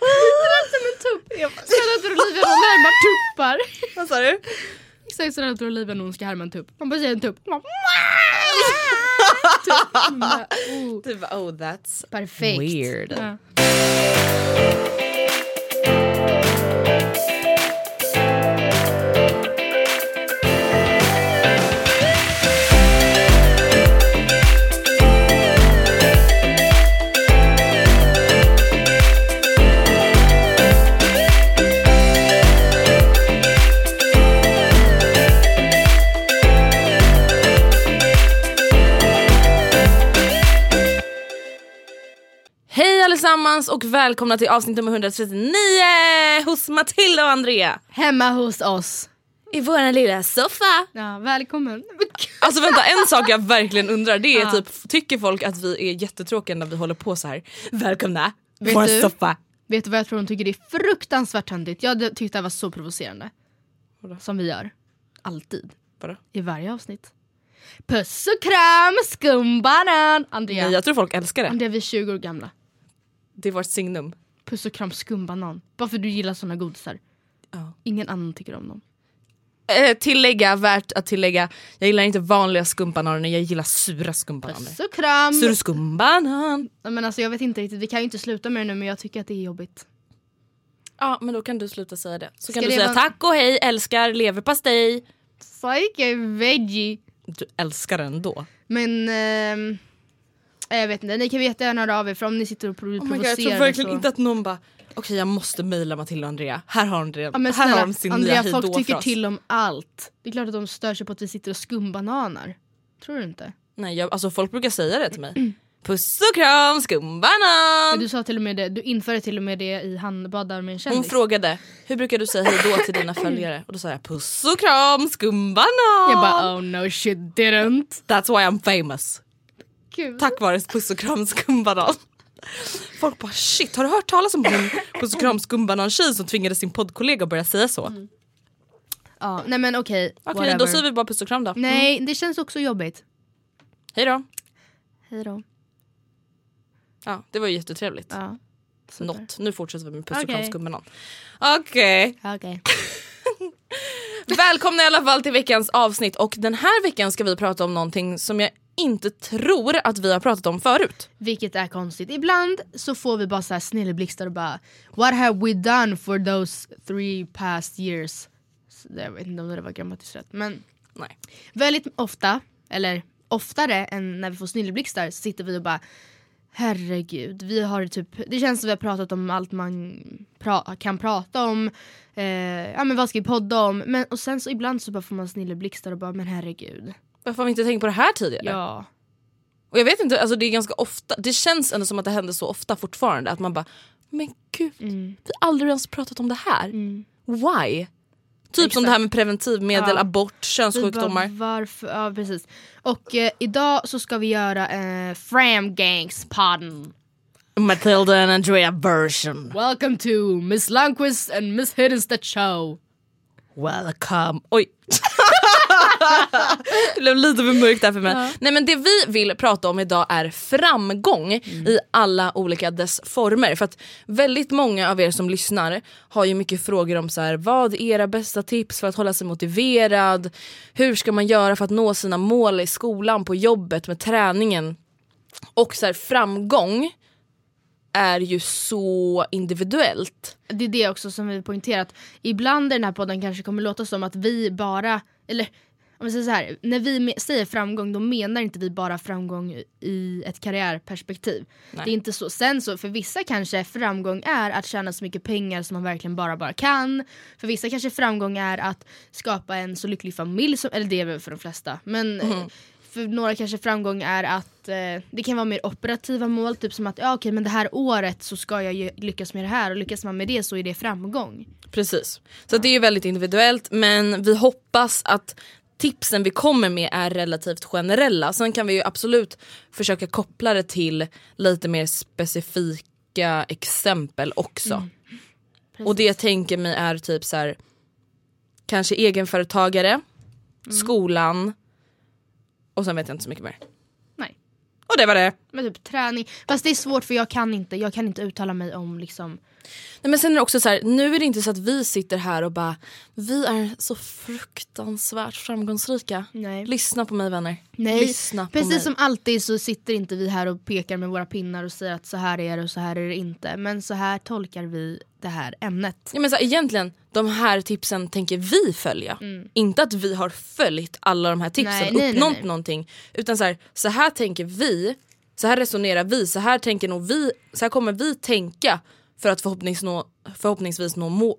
Det lät som en tupp. Lät Olivia härmar tuppar. Vad sa du? Exakt så lät Olivia när hon ska härma en tupp. Man bara säger en tupp. Man bara, tupp. Man bara, oh, Du bara, oh that's Perfekt. weird. Ja. Allesammans och välkomna till avsnitt nummer 139 hos Matilda och Andrea. Hemma hos oss. I våran lilla soffa. Ja, välkommen. Alltså vänta, en sak jag verkligen undrar det är Ja. typ, tycker folk att vi är jättetråkiga när vi håller på så här? Välkomna, Vet vår du? soffa. Vet du vad jag tror hon tycker det är fruktansvärt töntigt? Jag hade tyckt det var så provocerande. Som vi gör. Alltid. Vadå? I varje avsnitt. Puss och kram, skumbanan! Andrea, Nej, jag tror folk älskar det. Andrea vi är 20 år gamla. Det är vårt signum. Puss och kram, skumbanan. Bara för du gillar såna godisar. Ja. Ingen annan tycker om dem. Eh, tillägga, värt att tillägga, jag gillar inte vanliga skumbananer, jag gillar sura skumbananer. Puss och kram! Sur skumbanan. Men alltså, jag vet inte riktigt, vi kan ju inte sluta med det nu men jag tycker att det är jobbigt. Ja men då kan du sluta säga det. Så Ska kan du säga tack och hej, älskar leverpastej. Psyche veggie. Du älskar den då. Men ehm, jag vet inte, ni kan jättegärna höra av er för om ni sitter och provo- Oh my God, provocerar jag tror verkligen så... inte att någon bara okej jag måste mejla Matilda och Andrea. Här har de. Ja, här snälla, har de sin Andrea, nya folk tycker till om allt. Det är klart att de stör sig på att vi sitter och skumbananer. Tror du inte? Nej, jag, alltså folk brukar säga det till mig. Puss och kram skumbanan. Men du sa till och med det, du införde till och med det i handbadar med en kändis. Hon frågade hur brukar du säga hejdå till dina följare? Och då sa jag puss och kram skumbanan. Jag bara oh no shit didn't. That's why I'm famous. Gud. Tack vare puss och kram skumbanan. Folk bara shit har du hört talas om hon puss och kram skumbanan tjej som tvingade sin poddkollega att börja säga så? Ja, nej men okej. Okej whatever. då säger vi bara puss och kram då. Nej det känns också jobbigt. Hej då. Hej då. Ja, det var ju jättetrevligt. Ja. super. Något. Nu fortsätter vi med puss och kram skumbanan. Okej. Okej. Välkomna i alla fall till veckans avsnitt och den här veckan ska vi prata om någonting som jag inte tror att vi har pratat om förut. Vilket är konstigt. Ibland så får vi bara så här snilleblixtar och bara What have we done for those three past years? Så Jag vet inte om det var grammatiskt rätt men Nej. väldigt ofta, eller oftare än när vi får snilleblixtar så sitter vi och bara Herregud, vi har typ, det känns som vi har pratat om allt man pra- kan prata om. Eh, ja men vad ska vi podda om? Men, och sen så ibland så bara får man snilleblixtar och bara men herregud. Varför har vi inte tänkt på det här tidigare? Ja. Och jag vet inte, alltså det är ganska ofta, det känns ändå som att det händer så ofta fortfarande att man bara men gud, Mm. vi har aldrig ens pratat om det här. Why? Typ som det här med preventivmedel, Ja. abort, könssjukdomar. bara, varför? Ja precis. Och eh, idag så ska vi göra eh, Framgangspodden. Matilda and Andrea version. Welcome to Miss Lundqvist and Miss Hiddenstedt show. Welcome. Oj. det blev lite för mörkt där för mig. Nej men det vi vill prata om idag är framgång i alla olika dess former. För att väldigt många av er som lyssnar har ju mycket frågor om så här, vad är era bästa tips för att hålla sig motiverad? Hur ska man göra för att nå sina mål i skolan, på jobbet, med träningen? Och så här, framgång är ju så individuellt. Det är det också som vi poängterat. Ibland i den här podden kanske kommer låta som att vi bara, eller om vi säger så här, när vi säger framgång då menar inte vi bara framgång i ett karriärperspektiv. Det är inte så. Sen så för vissa kanske framgång är att tjäna så mycket pengar som man verkligen bara bara kan. För vissa kanske framgång är att skapa en så lycklig familj, som, eller det är väl för de flesta. Men eh, för några kanske framgång är att eh, det kan vara mer operativa mål, typ som att ja, okej men det här året så ska jag lyckas med det här och lyckas man med det så är det framgång. Precis. Så det är ju väldigt individuellt men vi hoppas att tipsen vi kommer med är relativt generella. Sen kan vi ju absolut försöka koppla det till lite mer specifika exempel också. och det jag tänker mig är typ så här kanske egenföretagare, skolan och sen vet jag inte så mycket mer. Nej. Och det var det. Men typ träning, fast det är svårt för jag kan inte, jag kan inte uttala mig om liksom Nej, men sen är det också så här, nu är det inte så att vi sitter här och bara vi är så fruktansvärt framgångsrika. Nej. Lyssna på mig vänner. Nej, Lyssna på precis mig. som alltid så sitter inte vi här och pekar med våra pinnar och säger att så här är det och så här är det inte. Men så här tolkar vi det här ämnet. Ja, men så här, egentligen, de här tipsen tänker vi följa. Inte att vi har följt alla de här tipsen nej, nej, uppnått nej. någonting. Utan så här, så här tänker vi, så här resonerar vi, så här tänker nog vi, så här kommer vi tänka för att förhoppnings nå, förhoppningsvis nå mål.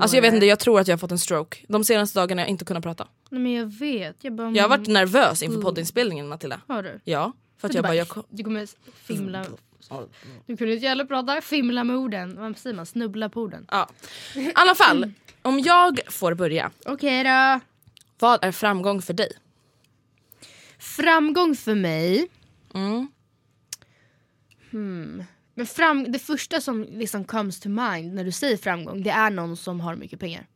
Alltså jag vet inte, jag tror att jag har fått en stroke. De senaste dagarna har jag inte kunnat prata. Nej, men jag vet. Jag, bara, Jag har varit nervös inför poddinspelningen Matilda. Har du? Ja, för att Du, jag bara, jag, du kommer fimla. Du kunde inte heller prata, fimla med orden. Vad säger man? Snubbla på orden. ja. I alla fall, om jag får börja. Okej då. Vad är framgång för dig? Framgång för mig. Mm. Hmm. Men fram, det första som liksom comes to mind när du säger framgång det är någon som har mycket pengar.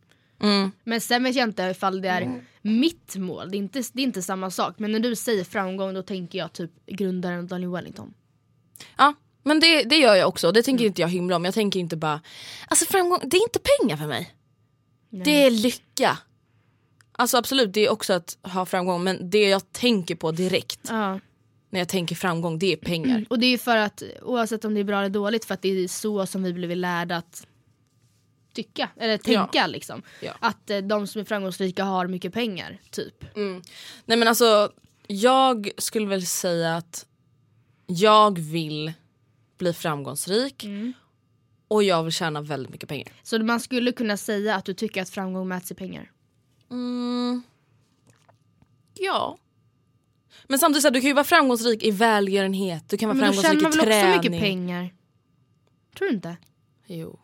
Mm. Men sen vet jag inte ifall det är mitt mål, det är, inte, det är inte samma sak. Men när du säger framgång då tänker jag typ grundaren Daniel Wellington. Ja, men det, det gör jag också. Det tänker inte jag hymla om. Jag tänker inte bara, alltså framgång, det är inte pengar för mig. Det är lycka. Alltså absolut, det är också att ha framgång men det jag tänker på direkt Ja. När jag tänker framgång det är pengar. Och det är ju för att oavsett om det är bra eller dåligt för att det är så som vi blivit lärda att tycka eller tänka liksom. Ja. Att eh, de som är framgångsrika har mycket pengar typ. Nej men alltså, jag skulle väl säga att jag vill bli framgångsrik och jag vill tjäna väldigt mycket pengar. Så man skulle kunna säga att du tycker att framgång mäts i pengar. Mm. Ja. Men samtidigt så här, du kan ju vara framgångsrik i välgörenhet, du kan vara Men då tjänar framgångsrik man i väl träning. också mycket pengar? Tror du inte? Jo.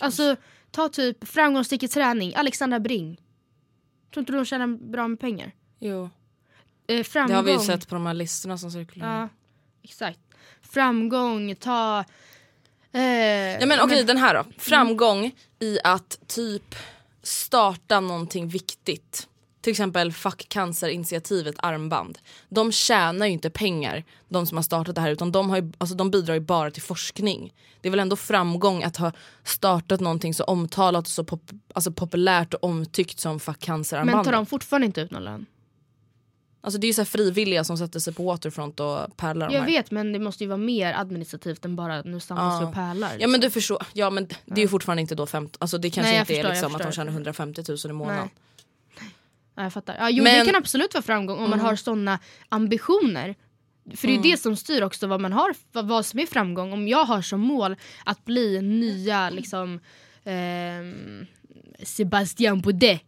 Alltså ta typ framgångsrik i träning, Alexandra Bring. Tror inte du de tjänar bra med pengar? jo. Eh, Det framgång. har vi ju sett på de här listorna som cirkulerar. Ja, exakt. Framgång, ta... Eh, Ja men okej den här då. Framgång i att typ starta någonting viktigt. Till exempel Fuck Cancer-initiativet Armband. De tjänar ju inte pengar, de som har startat det här, utan de, har ju, alltså, de bidrar ju bara till forskning. Det är väl ändå framgång att ha startat någonting så omtalat och så pop, alltså, populärt och omtyckt som Fuck Men tar Cancer-armbandet. de fortfarande inte ut någon lön? Alltså, det är ju så frivilliga som sätter sig på Waterfront och pärlar Jag vet men det måste ju vara mer administrativt än bara nu samlas vi Ja. och pärlar. Ja men du förstår, ja men det är ju fortfarande inte då 15, alltså det kanske Nej, inte förstår, är liksom att de tjänar 150 000 i månaden. Nej. Ja, jag fattar. Ja, jo, Men- Mm. det kan absolut vara framgång om man har såna ambitioner. För det är ju det som styr också vad man har, vad, vad som är framgång. Om jag har som mål att bli nya liksom ehm, Sebastian Boudet.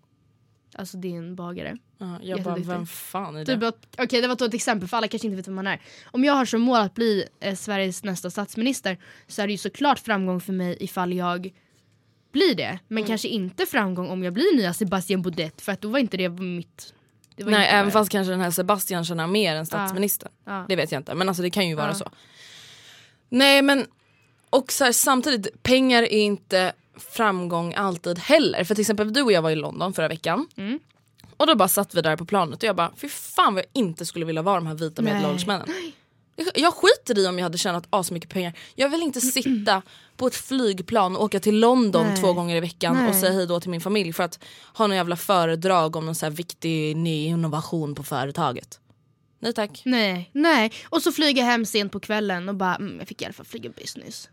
Alltså det är en bagare. Ja, jag bara, vem fan är det? Typ okej det var ett exempel för alla kanske inte vet vem man är. Om jag har som mål att bli eh, Sveriges nästa statsminister så är det ju såklart framgång för mig ifall jag blir det. Men Mm. kanske inte framgång om jag blir nya Sebastian Baudet för att då var inte det mitt... Det Nej även fast kanske den här Sebastian tjänar mer än statsministern. Ja. Det vet jag inte men alltså det kan ju vara Ja. så. Nej men och så här, samtidigt pengar är inte framgång alltid heller. För till exempel du och jag var i London förra veckan. Mm. Och då bara satt vi där på planet och jag bara fy fan vad jag inte skulle vilja vara de här vita Nej. Jag, skiter i om jag hade tjänat asmycket pengar. Jag vill inte sitta på ett flygplan och åka till London Nej. två gånger i veckan och Nej. säga hej då till min familj för att ha någon jävla föredrag om någon så viktig ny innovation på företaget. Nej tack. Nej, nej. Och så flyger jag hem sent på kvällen och bara mm, jag fick i alla fall flyga business.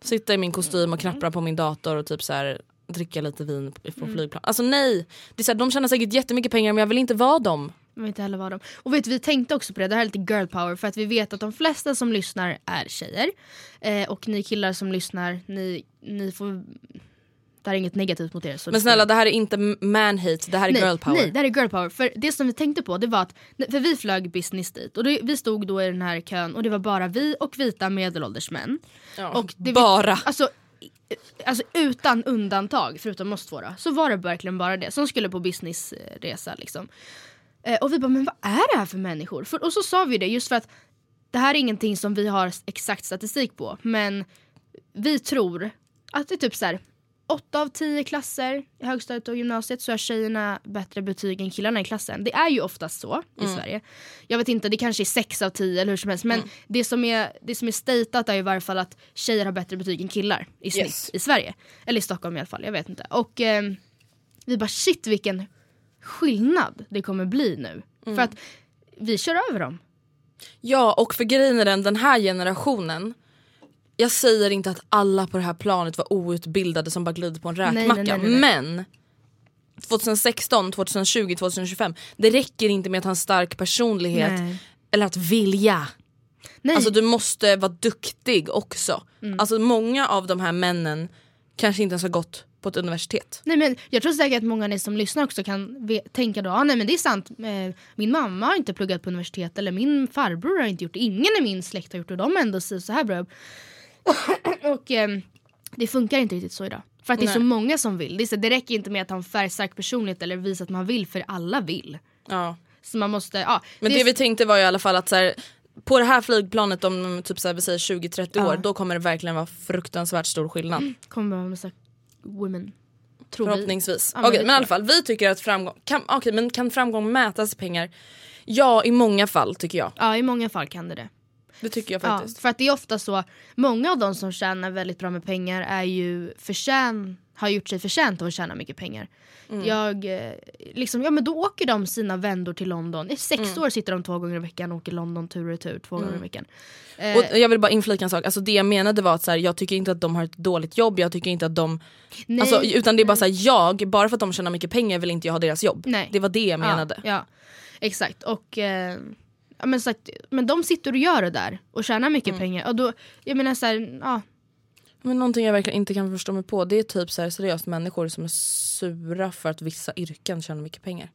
Sitta i min kostym och knappra på min dator och typ så här, dricka lite vin på Mm. flygplan. Alltså nej, det är så här, de tjänar säkert jättemycket pengar men jag vill inte vara dem. Jag vet inte heller vad de... Och vet vi tänkte också på det, det här är lite girl power för att vi vet att de flesta som lyssnar är tjejer. Eh, och ni killar som lyssnar, ni, ni får... Det här är inget negativt mot er. Så Men snälla det här är inte man hate, det här är nej, girl power. Nej, det här är girl power. För det som vi tänkte på det var att, för vi flög business dit och det, vi stod då i den här kön och det var bara vi och vita medelålders män. Ja, Och det, bara. Alltså, alltså utan undantag, förutom oss två då, så var det verkligen bara det som skulle på businessresa. Liksom. Eh, och vi bara, men vad är det här för människor? För, och så sa vi det just för att det här är ingenting som vi har exakt statistik på. Men vi tror att det är typ så här. 8 av 10 klasser i högstadiet och gymnasiet så har tjejerna bättre betyg än killarna i klassen. Det är ju oftast så i Mm. Sverige. Jag vet inte, det kanske är 6 av 10 eller hur som helst. Men Mm. det, som är, det som är statat är i varje fall att tjejer har bättre betyg än killar i snitt Yes. i Sverige. Eller i Stockholm i alla fall, jag vet inte. Och ehm, vi bara shit vilken skillnad det kommer bli nu. Mm. För att vi kör över dem. Ja och för grejen är den, den här generationen jag säger inte att alla på det här planet var outbildade som bara glider på en räkmacka nej, nej, nej. men 2016, 2020, 2025 det räcker inte med att ha en stark personlighet eller att vilja. Nej. Alltså du måste vara duktig också. Mm. Alltså många av de här männen kanske inte ens har gått på ett universitet. Nej, men jag tror säkert att många av ni som lyssnar också kan tänka då, ah, nej men det är sant, eh, min mamma har inte pluggat på universitet eller min farbror har inte gjort det, ingen i min släkt har gjort det och de ändå så här bra och ehm, det funkar inte riktigt så idag. För att det är så Nej. många som vill. Det, är så, det räcker inte med att ha en färgstark personlighet eller visa att man vill för alla vill. Ja. Så man måste, ja. Men det, vi tänkte var i alla fall att så här, på det här flygplanet om typ så här, vi säger 20-30 år då kommer det verkligen vara fruktansvärt stor skillnad. kommer vara massa women. Tror vi. Förhoppningsvis. Ja, men Okej vi men i alla fall vi tycker att framgång, kan, okej, men kan framgång mätas i pengar? Ja i många fall tycker jag. Ja i många fall kan det det. Det tycker jag Ja, faktiskt. för att det är ofta så, många av de som tjänar väldigt bra med pengar är ju förtjän, har gjort sig förtjänt av att tjäna mycket pengar. Mm. Jag, eh, liksom, ja men då åker de sina vändor till London. I sex Mm. år sitter de två gånger i veckan och åker London tur och retur två gånger i veckan. Eh, Och jag vill bara inflika en sak, alltså det jag menade var att så här, jag tycker inte att de har ett dåligt jobb, jag tycker inte att de... nej, Alltså, utan det är bara så här, jag, bara för att de tjänar mycket pengar vill inte jag ha deras jobb. Nej. Det var det jag menade. Ja, ja exakt. Och, eh, men, sagt, men de sitter och gör det där och tjänar mycket Mm. pengar. Och då, jag menar så här, ja, Men någonting jag verkligen inte kan förstå mig på det är typ så här, seriöst människor som är sura för att vissa yrken tjänar mycket pengar.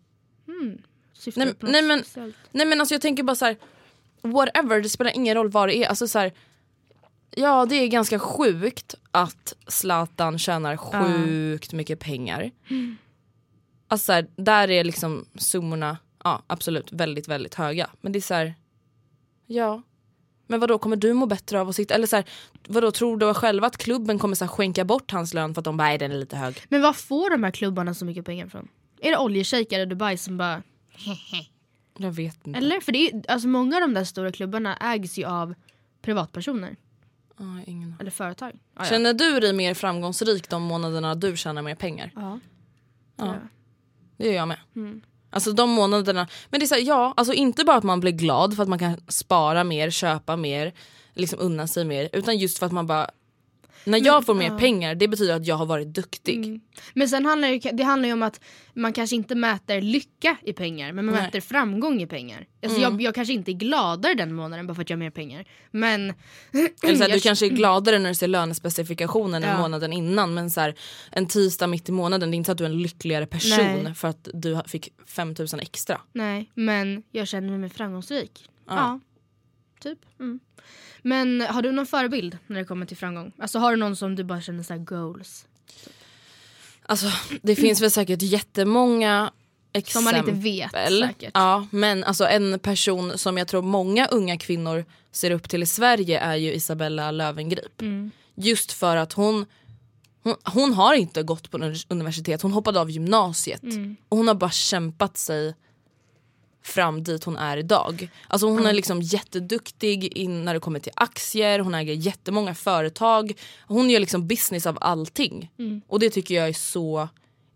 syftar Nej, nej, men- speciellt. Nej men alltså jag tänker bara så här. whatever, det spelar ingen roll vad det är. Alltså så här, ja det är ganska sjukt att Zlatan tjänar sjukt mycket pengar. Alltså så här, där är liksom summorna, ja absolut väldigt väldigt höga. Men det är så här, ja. Men vad då kommer du må bättre av att sitta, eller så här, vadå tror du själv att klubben kommer så här, skänka bort hans lön för att de bara, "Nej, den är lite hög. Men var får de här klubbarna så mycket pengar från? Är det oljeshejkar i Dubai som bara... Jag vet inte. Eller? För det är, alltså många av de där stora klubbarna ägs ju av privatpersoner. Ja, ingen. Eller företag. Ja, ja. Känner du dig mer framgångsrik de månaderna du tjänar mer pengar? Ja. Ja. Det gör jag med. Mm. Alltså de månaderna, men det är så här, ja, alltså inte bara att man blir glad för att man kan spara mer, köpa mer, liksom unna sig mer, utan just för att man bara när jag får mer pengar det betyder att jag har varit duktig. Mm. Men sen handlar det, det handlar ju om att man kanske inte mäter lycka i pengar men man Nej. Mm. mäter framgång i pengar. Alltså jag, jag kanske inte är gladare den månaden bara för att jag har mer pengar. Men... Eller så här, du kanske är gladare när du ser lönespecifikationen Ja. månaden innan men så här, en tisdag mitt i månaden det är inte så att du är en lyckligare person Nej. för att du fick 5000 extra. Nej, men jag känner mig framgångsrik. Ja. Ja. Typ. Mm. Men har du någon förebild när det kommer till framgång? Alltså har du någon som du bara känner så här goals? Alltså det finns väl säkert jättemånga Som exempel. man inte vet säkert. Ja men alltså en person som jag tror många unga kvinnor ser upp till i Sverige är ju Isabella Löwengrip. Mm. Just för att hon, hon, hon har inte gått på univers- universitet, hon hoppade av gymnasiet. Mm. Och hon har bara kämpat sig fram dit hon är idag. Alltså hon är liksom jätteduktig in när det kommer till aktier, hon äger jättemånga företag. Hon gör liksom business av allting. Mm. Och det tycker jag är så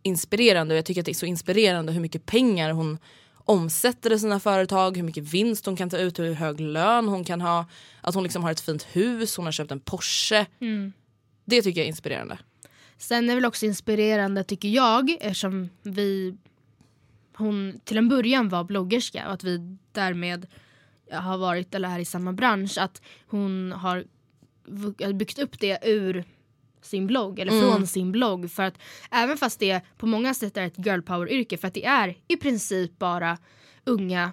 inspirerande och jag tycker att det är så inspirerande hur mycket pengar hon omsätter i sina företag, hur mycket vinst hon kan ta ut, hur hög lön hon kan ha. Att hon liksom har ett fint hus, hon har köpt en Porsche. Mm. Det tycker jag är inspirerande. Sen är det väl också inspirerande tycker jag eftersom vi hon till en början var bloggerska och att vi därmed har varit eller är i samma bransch att hon har byggt upp det ur sin blogg eller från sin blogg för att även fast det på många sätt är ett girl power yrke för att det är i princip bara unga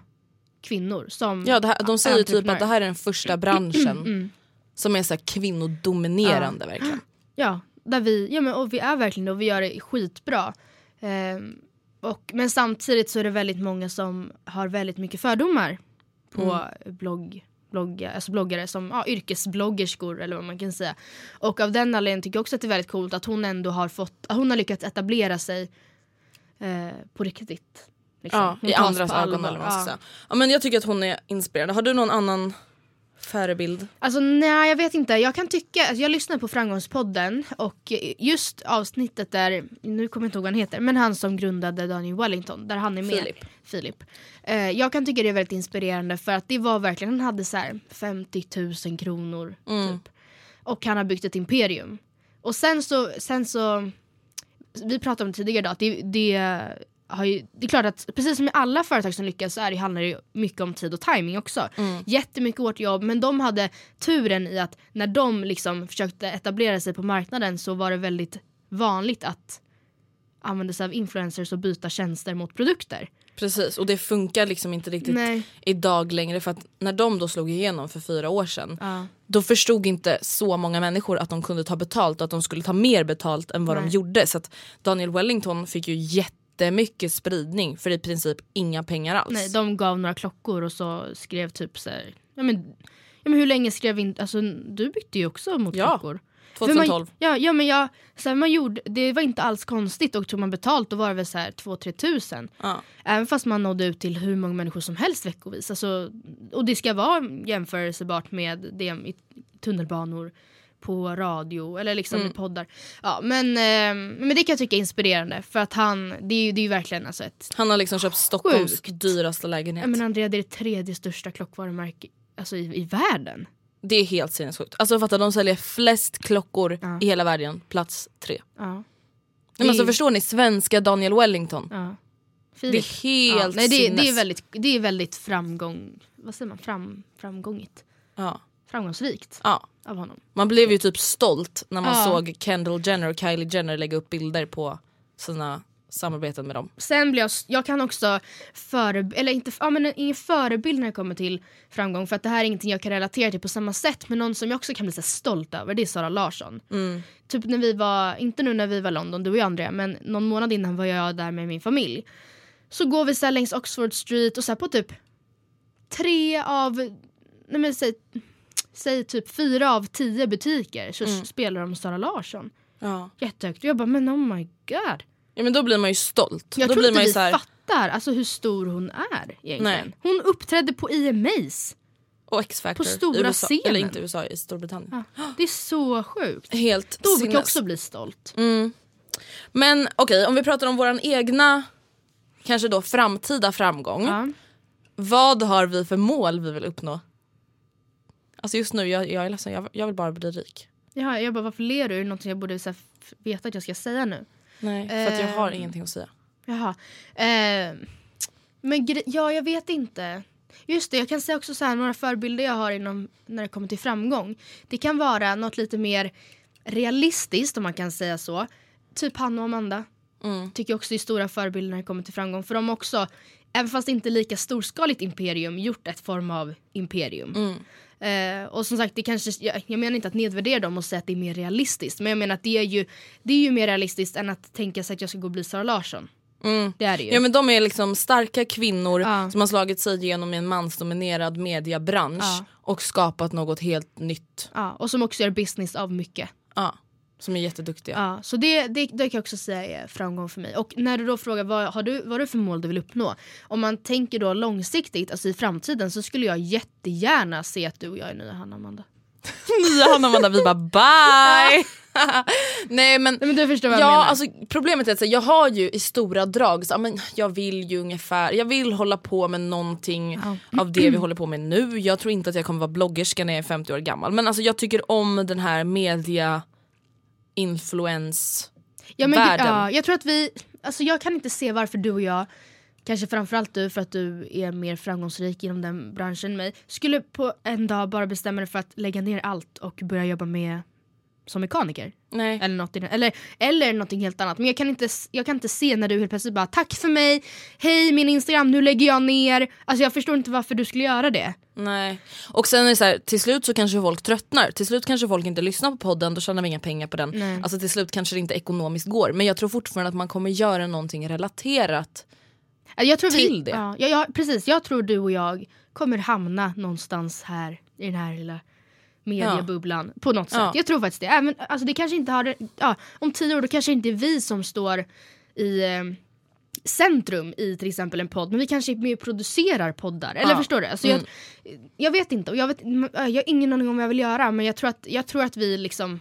kvinnor som Ja, här, de säger ju typ att det här är den första branschen Mm. som är så här kvinnodominerande verkligen. Ja, där vi, ja men, och vi är verkligen och vi gör det skitbra. Ehm, och, men samtidigt så är det väldigt många som har väldigt mycket fördomar på blogg, blogga, alltså bloggare som ja, yrkesbloggerskor eller vad man kan säga. Och av den anledningen tycker jag också att det är väldigt coolt att hon ändå har fått, hon har lyckats etablera sig eh, på riktigt. liksom. Ja, I andras ögon eller vad man ska Ja. säga. Ja, men jag tycker att hon är inspirerande. Har du någon annan förebild? Alltså nej jag vet inte, jag kan tycka, alltså, jag lyssnar på Framgångspodden och just avsnittet där, nu kommer jag inte ihåg vad han heter, men han som grundade Daniel Wellington, där han är med. Filip. Filip. Eh, jag kan tycka det är väldigt inspirerande för att det var verkligen, han hade så här 50 000 kronor typ. Och han har byggt ett imperium. Och sen så, sen så vi pratade om det tidigare idag, att det, det, ju, det är klart att precis som i alla företag som lyckas så är det, handlar det mycket om tid och timing också. Jättemycket hårt jobb men de hade turen i att när de liksom försökte etablera sig på marknaden så var det väldigt vanligt att använda sig av influencers och byta tjänster mot produkter. Precis, och det funkar liksom inte riktigt Nej. idag längre för att när de då slog igenom för fyra år sedan Ja. då förstod inte så många människor att de kunde ta betalt och att de skulle ta mer betalt än vad de Nej. gjorde. Så att Daniel Wellington fick ju jättemycket spridning för i princip inga pengar alls. Nej, de gav några klockor och så skrev typ så här, ja men, ja, men hur länge skrev inte, alltså du bytte ju också mot Ja, klockor. För 2012. Man, ja, ja men jag, så här, man gjorde, det var inte alls konstigt och tog man betalt då var det väl så här 2-3 tusen. Ja. Även fast man nådde ut till hur många människor som helst veckovis. Alltså, och det ska vara jämförsebart med det i tunnelbanor, på radio eller liksom Mm. i poddar. Ja, men, eh, men det kan jag tycka är inspirerande för att han, det är ju det är ju verkligen alltså ett Han har liksom köpt Stockholms Sjukt. dyraste lägenhet. Ja, men Andrea, det är det tredje största klockvarumärket alltså, i, i världen. Det är helt sinnessjukt. Alltså fatta de säljer flest klockor Ja. i hela världen, plats tre. Ja. Nej, men alltså, Det- förstår ni? Svenska Daniel Wellington. ja. Det är helt Nej, det, det, är väldigt, det är väldigt framgång... Vad säger man? Fram, framgångigt. Ja. Framgångsrikt Ja. av honom. Man blev ju typ stolt när man Ja. såg Kendall Jenner och Kylie Jenner lägga upp bilder på sina samarbeten med dem. Sen blir jag, jag kan också före, eller inte, ja, men ingen förebild när det kommer till framgång för att det här är ingenting jag kan relatera till på samma sätt men någon som jag också kan bli så stolt över det är Sara Larsson. Typ när vi var, inte nu när vi var i London, du och jag Andrea, men någon månad innan var jag där med min familj. Så går vi så längs Oxford Street och så på typ tre av, nej men säg, säg typ fyra av tio butiker så spelar de Sara Larsson. Ja. Jättehögt. Och jag bara men oh my god. ja men då blir man ju stolt. Jag då tror blir inte man vi så här, fattar alltså, hur stor hon är egentligen. Nej. Hon uppträdde på IMAs. och X-Factor. på stora i USA, scenen. Eller inte i USA, i Storbritannien. Det är så sjukt. Helt Då brukar jag också bli stolt. Men okej, om vi pratar om våran egna, kanske då framtida framgång. Ja. Vad har vi för mål vi vill uppnå? Alltså just nu, jag, jag är ledsen, jag, jag vill bara bli rik. Ja, jag bara, varför ler du? Är det något jag borde så här, veta att jag ska säga nu? Nej, för att jag har Ehm. ingenting att säga. Jaha. Eh, men ja, jag vet inte. Just det, jag kan säga också så här, några förebilder jag har inom, när det kommer till framgång. Det kan vara något lite mer realistiskt om man kan säga så. Typ Hanna och Amanda. Tycker jag också är stora förebilder när det kommer till framgång. För de har också, även fast inte lika storskaligt imperium, gjort ett form av imperium. Eh, och som sagt, det kanske, jag, jag menar inte att nedvärdera dem och säga att det är mer realistiskt. Men jag menar att det är ju, det är ju mer realistiskt än att tänka sig att jag ska gå och bli Sara Larsson. Det är det ju. Ja men de är liksom starka kvinnor Ja. som har slagit sig igenom i en mansdominerad mediebransch Ja. och skapat något helt nytt. Ja, och som också gör business av mycket. Ja, som är jätteduktiga. Ja, så det, det, det kan jag också säga är framgång för mig. Och när du då frågar vad har du, vad har du för mål du vill uppnå? Om man tänker då långsiktigt, alltså i framtiden, så skulle jag jättegärna se att du och jag är nya Hanna Amanda. Nya Hanna Amanda vi bara bye! Nej men, Nej, men du förstår vad jag ja, menar. alltså, problemet är att jag har ju i stora drag, så, men, jag vill ju ungefär, jag vill hålla på med någonting av det vi håller på med nu. Jag tror inte att jag kommer vara bloggerska när jag är 50 år gammal men alltså, jag tycker om den här media influens ja. Ja, jag tror att vi, alltså jag kan inte se varför du och jag, kanske framförallt du för att du är mer framgångsrik inom den branschen än mig, skulle på en dag bara bestämma dig för att lägga ner allt och börja jobba med som mekaniker. Nej. Eller, något eller, eller någonting helt annat. Men jag kan, inte, jag kan inte se när du helt plötsligt bara tack för mig, hej min Instagram, nu lägger jag ner. Alltså jag förstår inte varför du skulle göra det. Nej. Och sen är det så här, till slut så kanske folk tröttnar. Till slut kanske folk inte lyssnar på podden, då tjänar vi inga pengar på den. Nej. Alltså till slut kanske det inte ekonomiskt går. Men jag tror fortfarande att man kommer göra någonting relaterat. Jag tror Till vi, det. Ja, ja, ja, precis, jag tror du och jag kommer hamna någonstans här i den här lilla mediebubblan på något sätt. Ja. Jag tror faktiskt det. Även, alltså det kanske inte har, ja, om tio år då kanske inte är vi som står i eh, centrum i till exempel en podd men vi kanske är med och producerar poddar. Eller Ja. förstår du? Alltså jag, jag vet inte och jag, vet, jag har ingen aning om vad jag vill göra men jag tror att, jag tror att vi liksom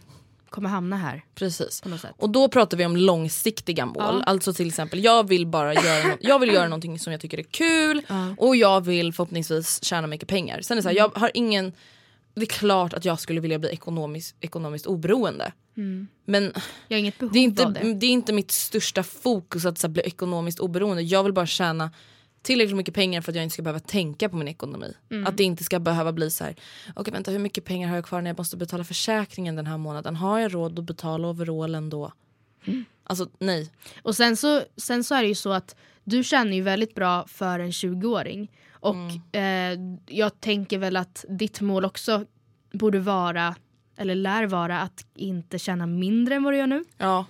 kommer hamna här Precis. Och då pratar vi om långsiktiga mål. Ja. Alltså till exempel, jag vill bara göra, nå- jag vill göra någonting som jag tycker är kul Ja. och jag vill förhoppningsvis tjäna mycket pengar. Sen är det så här, jag har ingen, det är klart att jag skulle vilja bli ekonomiskt, ekonomiskt oberoende. Men Jag inget behov det är, inte, av det. det är inte mitt största fokus att så bli ekonomiskt oberoende. Jag vill bara tjäna tillräckligt mycket pengar för att jag inte ska behöva tänka på min ekonomi. Mm. Att det inte ska behöva bli så här. okej vänta hur mycket pengar har jag kvar när jag måste betala försäkringen den här månaden? Har jag råd att betala overallen då? Mm. Alltså nej. Och sen så, sen så är det ju så att du känner ju väldigt bra för en 20-åring. Och eh, jag tänker väl att ditt mål också borde vara, eller lär vara, att inte känna mindre än vad du gör nu. Ja.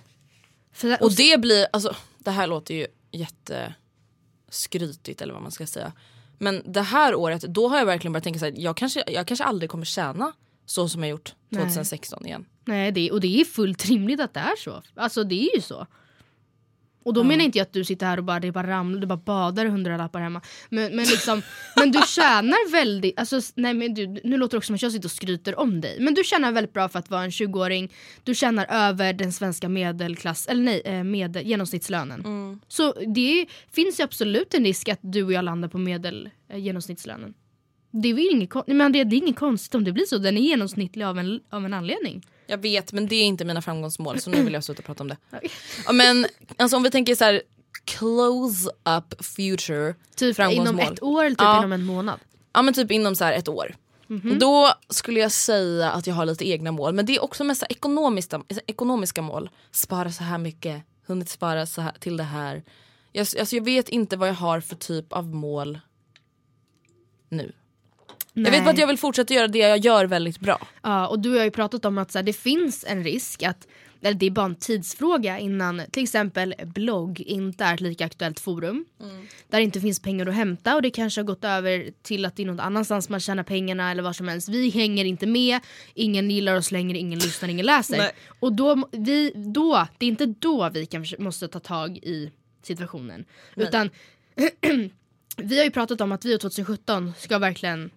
För, Och det blir, alltså det här låter ju jätteskrytigt eller vad man ska säga. Men det här året, då har jag verkligen börjat tänka så här, jag kanske, jag kanske aldrig kommer tjäna så som jag gjort Nej. 2016 igen. Nej, det, och det är fullt rimligt att det är så. Alltså det är ju så. Och då menar inte jag att du sitter här och bara, det bara ramlar, du bara badar hundralappar hemma. Men, men, liksom, men du tjänar väldigt, alltså, nej men du, nu låter det också som att jag sitter och skryter om dig. Men du tjänar väldigt bra för att vara en 20-åring. Du tjänar över den svenska medelklass, eller nej, eh, med, genomsnittslönen. Så det finns ju absolut en risk att du och jag landar på medel, eh, genomsnittslönen. Det är, väl inget, men det, det är inget konstigt om det blir så, den är genomsnittlig av en, av en anledning. Jag vet men det är inte mina framgångsmål så nu vill jag sluta prata om det. Men alltså, om vi tänker så här close up future Typ inom ett år eller typ Ja. inom en månad. Ja men typ inom så här ett år. Mhm. Och då skulle jag säga att jag har lite egna mål men det är också mest ekonomiska, ekonomiska mål. Spara så här mycket, hunnit spara så här, till det här. Jag, alltså, jag vet inte vad jag har för typ av mål nu. Jag vet bara att jag vill fortsätta göra det jag gör väldigt bra. Ja, och du har ju pratat om att så här, det finns en risk att eller det är bara en tidsfråga innan till exempel blogg inte är ett lika aktuellt forum. Där det inte finns pengar att hämta och det kanske har gått över till att det är någon annanstans man tjänar pengarna eller vad som helst. Vi hänger inte med, ingen gillar oss längre, ingen lyssnar, ingen läser. Nej. Och då, vi, då, det är inte då vi kan, måste ta tag i situationen. Utan vi har ju pratat om att vi 2017 ska verkligen,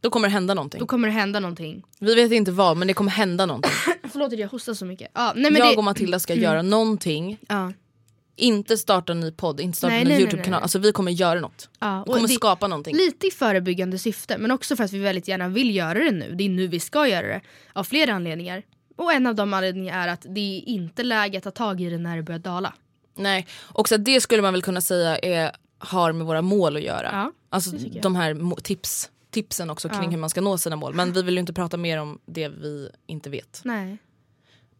Då kommer det hända någonting. då kommer det hända någonting. Vi vet inte vad men det kommer hända någonting. Förlåt att jag hostar så mycket. Ja, nej, men jag det, och Matilda ska göra någonting. ja, Inte starta en ny podd, inte starta Nej, en ny Youtube-kanal. Alltså vi kommer göra något. ja. Vi kommer det- skapa någonting. Lite i förebyggande syfte men också för att vi väldigt gärna vill göra det nu. Det är nu vi ska göra det. Av flera anledningar. och en av de anledningarna är att det är inte läge att ta tag i det när det börjar dala. Nej, och så att det skulle man väl kunna säga är, har med våra mål att göra. Ja, alltså de här tips, tipsen också kring Ja. hur man ska nå sina mål. Men vi vill ju inte prata mer om det vi inte vet. Nej.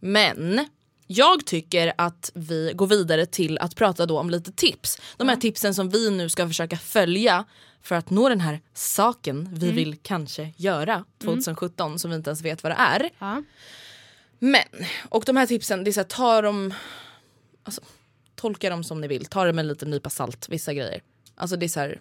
Men jag tycker att vi går vidare till att prata då om lite tips. De här tipsen som vi nu ska försöka följa för att nå den här saken vi vill kanske göra 2017 som vi inte ens vet vad det är. Ja. Men, och de här tipsen, det är så här, ta dem, alltså, tolka dem som ni vill. Ta det med en liten nypa salt, vissa grejer. Alltså det är så här,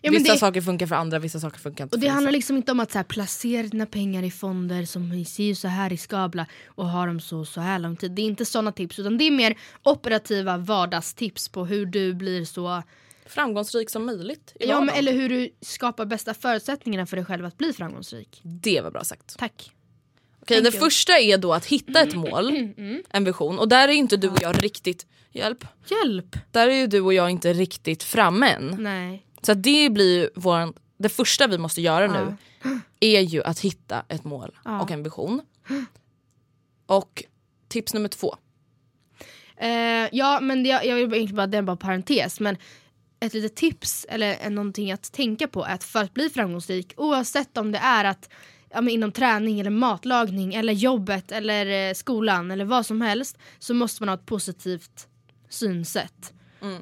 Ja, vissa det- saker funkar för andra, vissa saker funkar inte Och det handlar liksom inte om att så här, placera dina pengar i fonder som ser ju så här riskabla och ha dem så så här lång tid. Det är inte sådana tips utan det är mer operativa vardagstips på hur du blir så Framgångsrik som möjligt Ja, men, eller hur du skapar bästa förutsättningarna för dig själv att bli framgångsrik. Det var bra sagt. Tack. Okej, det Thank you. första är då att hitta ett mål, en vision. Och där är inte du och jag riktigt, hjälp, Hjälp! där är ju du och jag inte riktigt framme än. Nej. Så det blir våran, det första vi måste göra nu är ju att hitta ett mål och en vision. Och tips nummer två. Eh, ja men det, jag vill egentligen bara, det är bara parentes men ett litet tips eller någonting att tänka på är att för att bli framgångsrik oavsett om det är att ja, inom träning eller matlagning eller jobbet eller eh, skolan eller vad som helst så måste man ha ett positivt synsätt.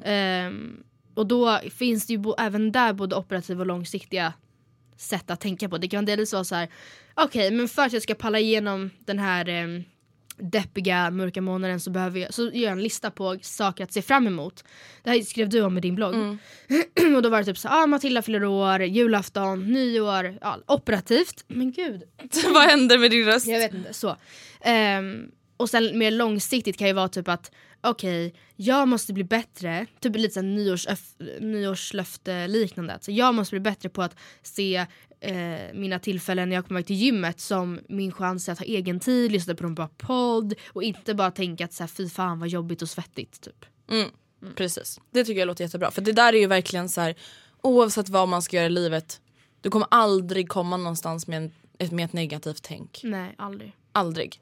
Ehm, och då finns det ju bo- även där både operativa och långsiktiga sätt att tänka på. Det kan delvis vara så här, okej men för att jag ska palla igenom den här ehm, deppiga mörka månaden så behöver jag, så gör jag en lista på saker att se fram emot. Det här skrev du om i din blogg. och då var det typ så ah, Matilda fyller år, julafton, nyår, ja, operativt. Men gud, Vad händer med din röst? jag vet inte. Så. Ehm, och sen mer långsiktigt kan ju vara typ att okej, jag måste bli bättre, typ lite såhär nyårsöf- nyårslöfte liknande. Så jag måste bli bättre på att se eh, mina tillfällen när jag kommer iväg till gymmet som min chans att ha egen tid, lyssna på en bra podd och inte bara tänka att så här, fy fan vad jobbigt och svettigt. Typ. Mm, precis. Det tycker jag låter jättebra. För det där är ju verkligen så här, oavsett vad man ska göra i livet, du kommer aldrig komma någonstans med, en, ett, med ett negativt tänk. Nej, aldrig. Aldrig.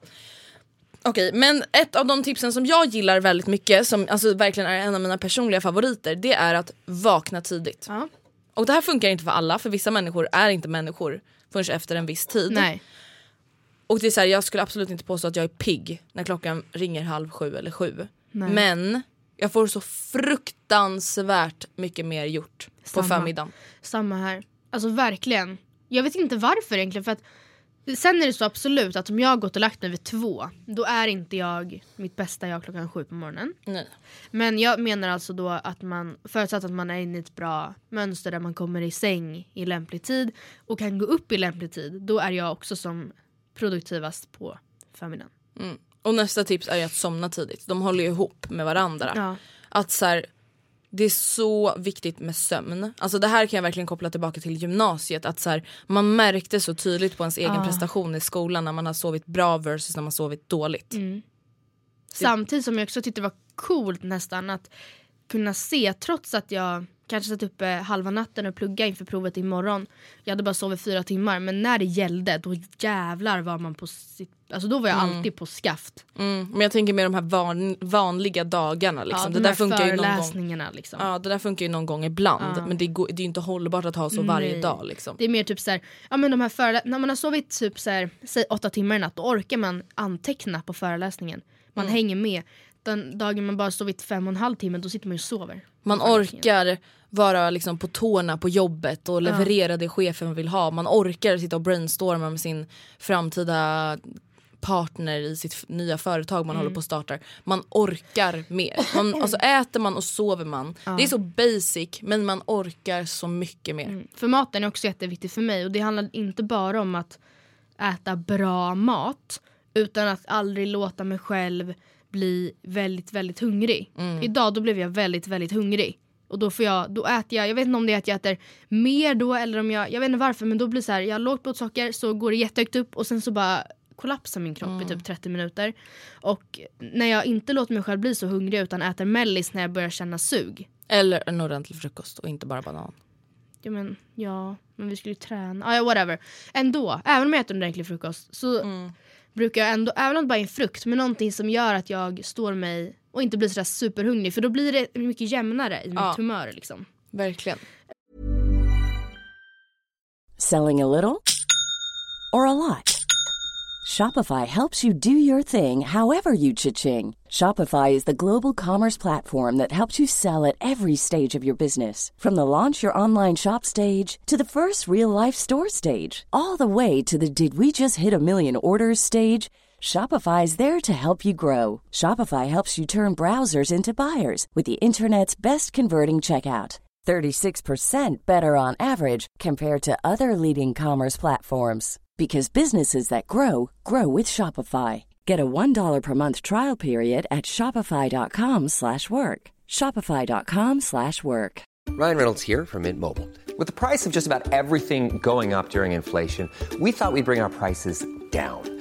Okej, men ett av de tipsen som jag gillar väldigt mycket, som alltså verkligen är en av mina personliga favoriter, det är att vakna tidigt. Ja. Och det här funkar inte för alla, för vissa människor är inte människor förrän efter en viss tid. Nej. Och det är så här, jag skulle absolut inte påstå att jag är pigg när klockan ringer halv sju eller sju. Nej. Men jag får så fruktansvärt mycket mer gjort på Samma. förmiddagen. Samma här. Alltså verkligen. Jag vet inte varför egentligen. För att Sen är det så absolut att om jag har gått och lagt mig vid två, då är inte jag mitt bästa jag klockan sju på morgonen. Nej. Men jag menar alltså då att man, förutsatt att man är inne i ett bra mönster där man kommer i säng i lämplig tid och kan gå upp i lämplig tid, då är jag också som produktivast på förmiddagen. Mm. Och nästa tips är att somna tidigt. De håller ju ihop med varandra. Ja. Att så här, det är så viktigt med sömn. Alltså det här kan jag verkligen koppla tillbaka till gymnasiet. Att så här, man märkte så tydligt på ens egen Ah. prestation i skolan när man har sovit bra versus när man sovit dåligt. Mm. Samtidigt som jag också tyckte det var coolt nästan att kunna se, trots att jag kanske satt uppe halva natten och plugga inför provet imorgon. Jag hade bara sovit fyra timmar men när det gällde då jävlar var man på sitt, alltså då var jag alltid på skaft. Mm. Men jag tänker med de här van, vanliga dagarna. Liksom. ja, det de där här funkar ju någon gång. liksom. Ja det där funkar ju någon gång ibland Ja. men det, går, det är ju inte hållbart att ha så varje Nej. dag. Liksom. Det är mer typ såhär, ja men de här förelä- när man har sovit typ såhär, säg åtta timmar i natt då orkar man anteckna på föreläsningen. Man Mm. hänger med. Den dagen man bara sovit fem och en halv timme då sitter man ju och sover. Man orkar vara liksom på tårna på jobbet och leverera det chefen vill ha. Man orkar sitta och brainstorma med sin framtida partner i sitt nya företag man Mm. håller på att starta. Man orkar mer. Man, alltså äter man och sover man. Det är så basic men man orkar så mycket mer. För maten är också jätteviktig för mig och det handlar inte bara om att äta bra mat utan att aldrig låta mig själv bli väldigt väldigt hungrig. Idag då blev jag väldigt väldigt hungrig. Och då får jag, då äter jag, jag vet inte om det är att jag äter mer då eller om jag, jag vet inte varför men då blir det så här, jag har lågt blodsocker så går det jättehögt upp och sen så bara kollapsar min kropp i typ 30 minuter. Och när jag inte låter mig själv bli så hungrig utan äter mellis när jag börjar känna sug. Eller en ordentlig frukost och inte bara banan. Ja men, ja, men vi skulle ju träna. Ah, ja, whatever. Ändå, även om jag äter en ordentlig frukost så brukar jag ändå, även om det bara är en frukt, men någonting som gör att jag står mig och inte blir sådär superhungrig för då blir det mycket jämnare i mitt Ja. humör liksom. Verkligen. Selling a little or a lot? Shopify helps you do your thing however you cha-ching. Shopify is the global commerce platform that helps you sell at every stage of your business. From the launch your online shop stage to the first real life store stage, all the way to the did we just hit a million orders stage. Shopify is there to help you grow. Shopify helps you turn browsers into buyers with the internet's best converting checkout. 36% better on average compared to other leading commerce platforms because businesses that grow grow with Shopify. Get a $1 per month trial period at shopify.com slash work. shopify.com slash work. Ryan Reynolds here from Mint Mobile. With the price of just about everything going up during inflation, we thought we'd bring our prices down.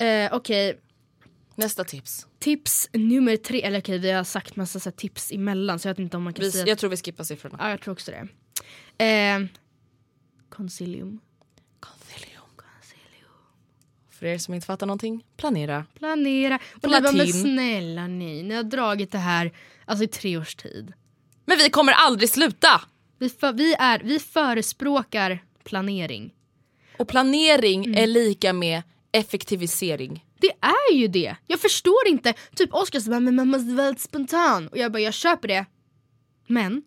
Eh, Okej, Nästa tips. tips nummer tre, eller okej vi har sagt massa så här, tips emellan så jag vet inte om man kan Vi, säga jag tror vi skippar siffrorna. Ja, jag tror också det. Eh, concilium. Concilium. För er som inte fattar någonting, planera. Planera. Och ni bara, men Platin. snälla ni, ni har dragit det här alltså, i tre års tid. Men vi kommer aldrig sluta! Vi, för, vi, är, vi förespråkar planering. Och planering Mm. är lika med effektivisering. Det är ju det! Jag förstår inte. Typ Oskar säger men man måste vara lite spontan. Och jag bara, jag köper det. Men,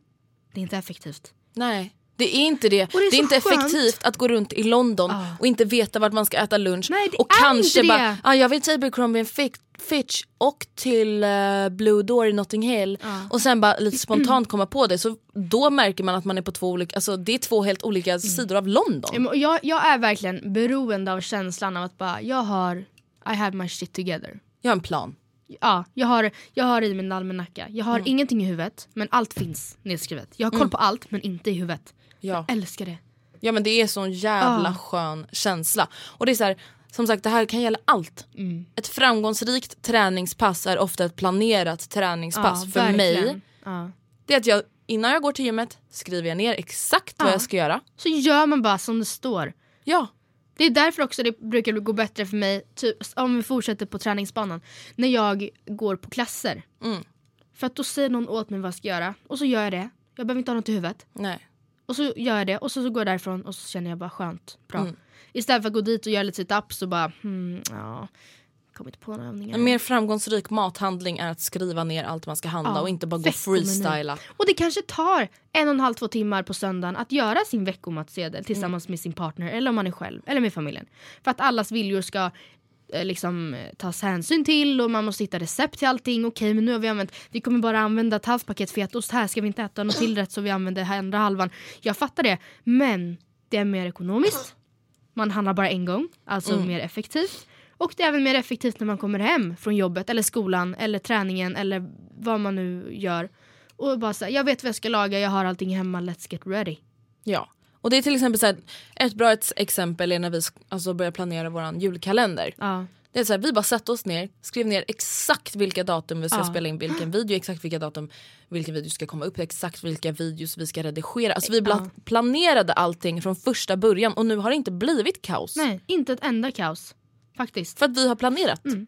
det är inte effektivt. Nej. Det är inte det. det är det är inte skönt. effektivt att gå runt i London Ah. och inte veta vart man ska äta lunch. Nej, och kanske bara, ah, jag vill till Abercrombie and Fi- Fitch och till eh, Blue Door i Notting Hill. Och sen bara lite spontant komma på det. Så då märker man att man är på två olika, alltså det är två helt olika sidor av London. Ja, Jag, jag är verkligen beroende av känslan av att bara, jag har, I have my shit together. Jag har en plan. Ja, jag har, jag har i min almanacka. Jag Mm. har ingenting i huvudet, men allt finns nedskrivet. Jag har koll på allt, men inte i huvudet. Ja. Jag älskar det. Ja men det är sån jävla Ah. skön känsla. Och det är så här, som sagt det här kan gälla allt. Mm. Ett framgångsrikt träningspass är ofta ett planerat träningspass. Ja, För verkligen. mig, Ja. det är att jag innan jag går till gymmet skriver jag ner exakt vad Ja. jag ska göra. Så gör man bara som det står. Ja. Det är därför också det brukar gå bättre för mig, typ, om vi fortsätter på träningsbanan, när jag går på klasser. Mm. För att då säger någon åt mig vad jag ska göra och så gör jag det. Jag behöver inte ha något i huvudet. Nej. Och så gör jag det och så, så går jag därifrån och så känner jag bara skönt, bra. Mm. Istället för att gå dit och göra lite sit-ups och bara hmm, ja, kommer inte på några övningar. En mer framgångsrik mathandling är att skriva ner allt man ska handla Ja, och inte bara gå freestyla. Och det kanske tar en och en halv, två timmar på söndagen att göra sin veckomatsedel tillsammans Mm. med sin partner eller om man är själv eller med familjen. För att allas viljor ska liksom eh, tas hänsyn till och man måste hitta recept till allting. Okej men nu har vi använt, vi kommer bara använda ett halvt paket fetaost här, ska vi inte äta något till rätt så vi använder andra halvan. Jag fattar det, men det är mer ekonomiskt. Man handlar bara en gång, alltså Mm. mer effektivt. Och det är även mer effektivt när man kommer hem från jobbet eller skolan eller träningen eller vad man nu gör. Och bara säga, jag vet vad jag ska laga, jag har allting hemma, let's get ready. Ja. Och det är till exempel så här, ett bra exempel är när vi alltså, börjar planera vår julkalender. Ja. Det är så här, vi bara satte oss ner, skrev ner exakt vilka datum vi ska Ja. spela in vilken video, exakt vilka datum vilken video ska komma upp, exakt vilka videos vi ska redigera. Alltså vi bla- planerade allting från första början och nu har det inte blivit kaos. Nej, inte ett enda kaos. Faktiskt. För att vi har planerat. Mm.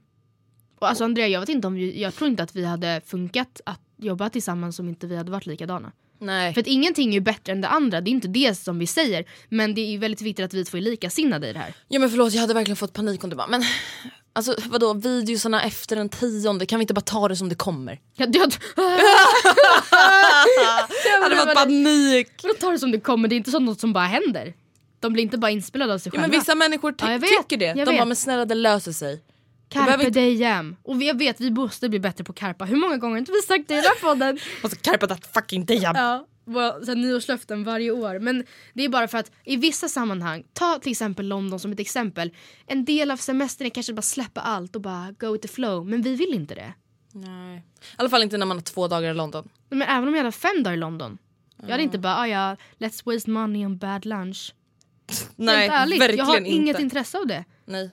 Och alltså Andrea, jag vet inte om vi, jag tror inte att vi hade funkat att jobba tillsammans om inte vi hade varit likadana. Nej. För att ingenting är ju bättre än det andra, det är inte det som vi säger. Men det är ju väldigt viktigt att vi två är likasinnade i det här. Ja men förlåt jag hade verkligen fått panik om du bara men Alltså vadå videosarna efter den tionde, kan vi inte bara ta det som det kommer? Jag, jag, Jag hade fått panik. Då tar det som det kommer, det är inte så något som bara händer. De blir inte bara inspelade av sig Ja, själva. men vissa människor Ja, vet, tycker det. De vet. bara men snälla det löser sig. Carpe inte- diem. Och jag vet, vi måste bli bättre på karpa. Hur många gånger har inte vi sagt det i den här podden? Och så carpa that fucking diem. Ja, våra nyårslöften varje år. Men det är bara för att i vissa sammanhang, ta till exempel London som ett exempel. En del av semestern är kanske bara släppa allt och bara go with the flow. Men vi vill inte det. Nej. I alla fall inte när man har två dagar i London. Men även om jag hade fem dagar i London. Jag hade inte bara, ah, ja, let's waste money on bad lunch. Nej Helt ärligt, verkligen jag har inte. inget intresse av det. Nej,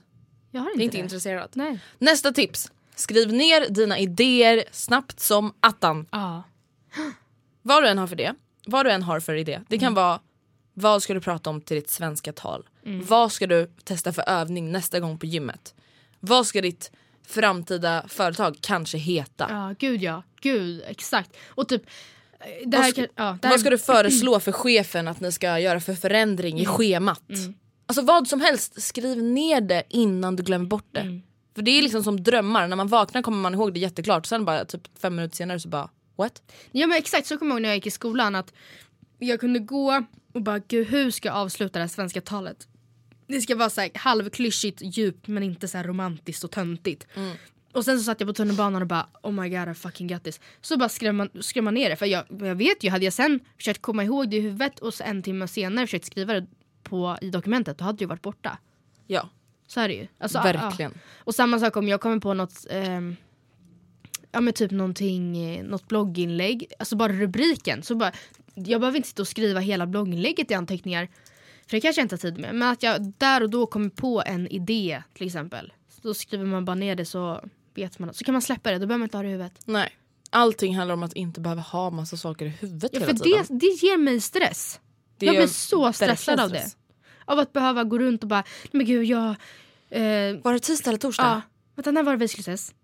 Jag har inte är inte det. intresserad. Nej. Nästa tips. Skriv ner dina idéer snabbt som attan. Ja. Vad du än har för det, vad du än har för idé. Det kan vara vad ska du prata om till ditt svenska tal? Vad ska du testa för övning nästa gång på gymmet? Vad ska ditt framtida företag kanske heta? Ja, gud ja. Gud, exakt. Och typ... eh, Det här, Vad ska, kan- ja, det här, vad ska du föreslå för chefen att ni ska göra för förändring Mm. i schemat? Alltså vad som helst, skriv ner det innan du glömmer bort det. Mm. För det är liksom som drömmar, när man vaknar kommer man ihåg det jätteklart. Sen bara typ fem minuter senare så bara what? Ja men exakt så kommer jag ihåg när jag gick i skolan att jag kunde gå och bara gud hur ska jag avsluta det här svenska talet? Det ska vara så här halvklyschigt, djupt men inte så romantiskt och töntigt. Och sen så satt jag på tunnelbanan och bara oh my god I fucking got this. Så bara skrev man, skrev man ner det för jag, jag vet ju hade jag sen försökt komma ihåg det i huvudet och så en timme senare försökt skriva det på, i dokumentet då hade ju varit borta. Ja, Så är det ju. Alltså, verkligen. Ja. Och samma sak om jag kommer på något ehm, Ja men typ någonting, eh, något blogginlägg, alltså bara rubriken. Så bara, jag behöver inte sitta och skriva hela blogginlägget i anteckningar. För det kanske jag inte har tid med. Men att jag där och då kommer på en idé till exempel. Då skriver man bara ner det så vet man. Så kan man släppa det, då behöver man inte ha det i huvudet. Nej. Allting handlar om att inte behöva ha massa saker i huvudet Ja, hela för tiden. det, det ger mig stress. Det jag blir så stressad av det. stress. Av att behöva gå runt och bara, "Nej, men gud jag... Eh, Var det tisdag eller torsdag? Ja. Vänta, när var det vi skulle ses?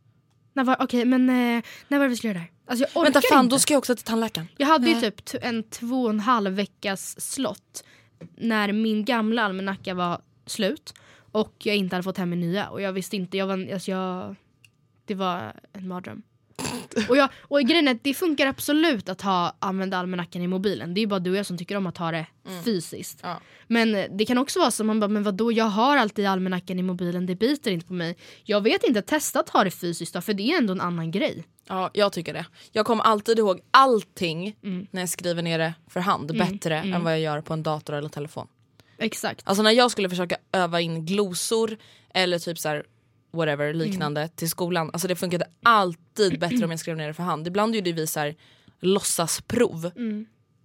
När var, okej, men eh, när var det vi skulle göra det här? Alltså jag orkar Vänta fan, inte. då ska jag också till tandläkaren. Jag hade ju typ en två och en halv veckas slott när min gamla almanacka var slut och jag inte hade fått hem min nya och jag visste inte, jag var, alltså jag, det var en mardröm. Och, jag, och grejen är att det funkar absolut att ha, använda almanackan i mobilen. Det är bara du och jag som tycker om att ha det fysiskt. Ja. Men eh, det kan också vara så man bara, men vadå jag har alltid almanackan i mobilen, det biter inte på mig. Jag vet inte, testa att ha det fysiskt då, för det är ändå en annan grej. Ja, jag tycker det. Jag kommer alltid ihåg allting när jag skriver ner det för hand bättre än vad jag gör på en dator eller telefon. Exakt. Alltså när jag skulle försöka öva in glosor eller typ så här whatever liknande till skolan. Alltså det funkade alltid bättre om jag skrev ner det för hand. Ibland gjorde vi så här låtsasprov.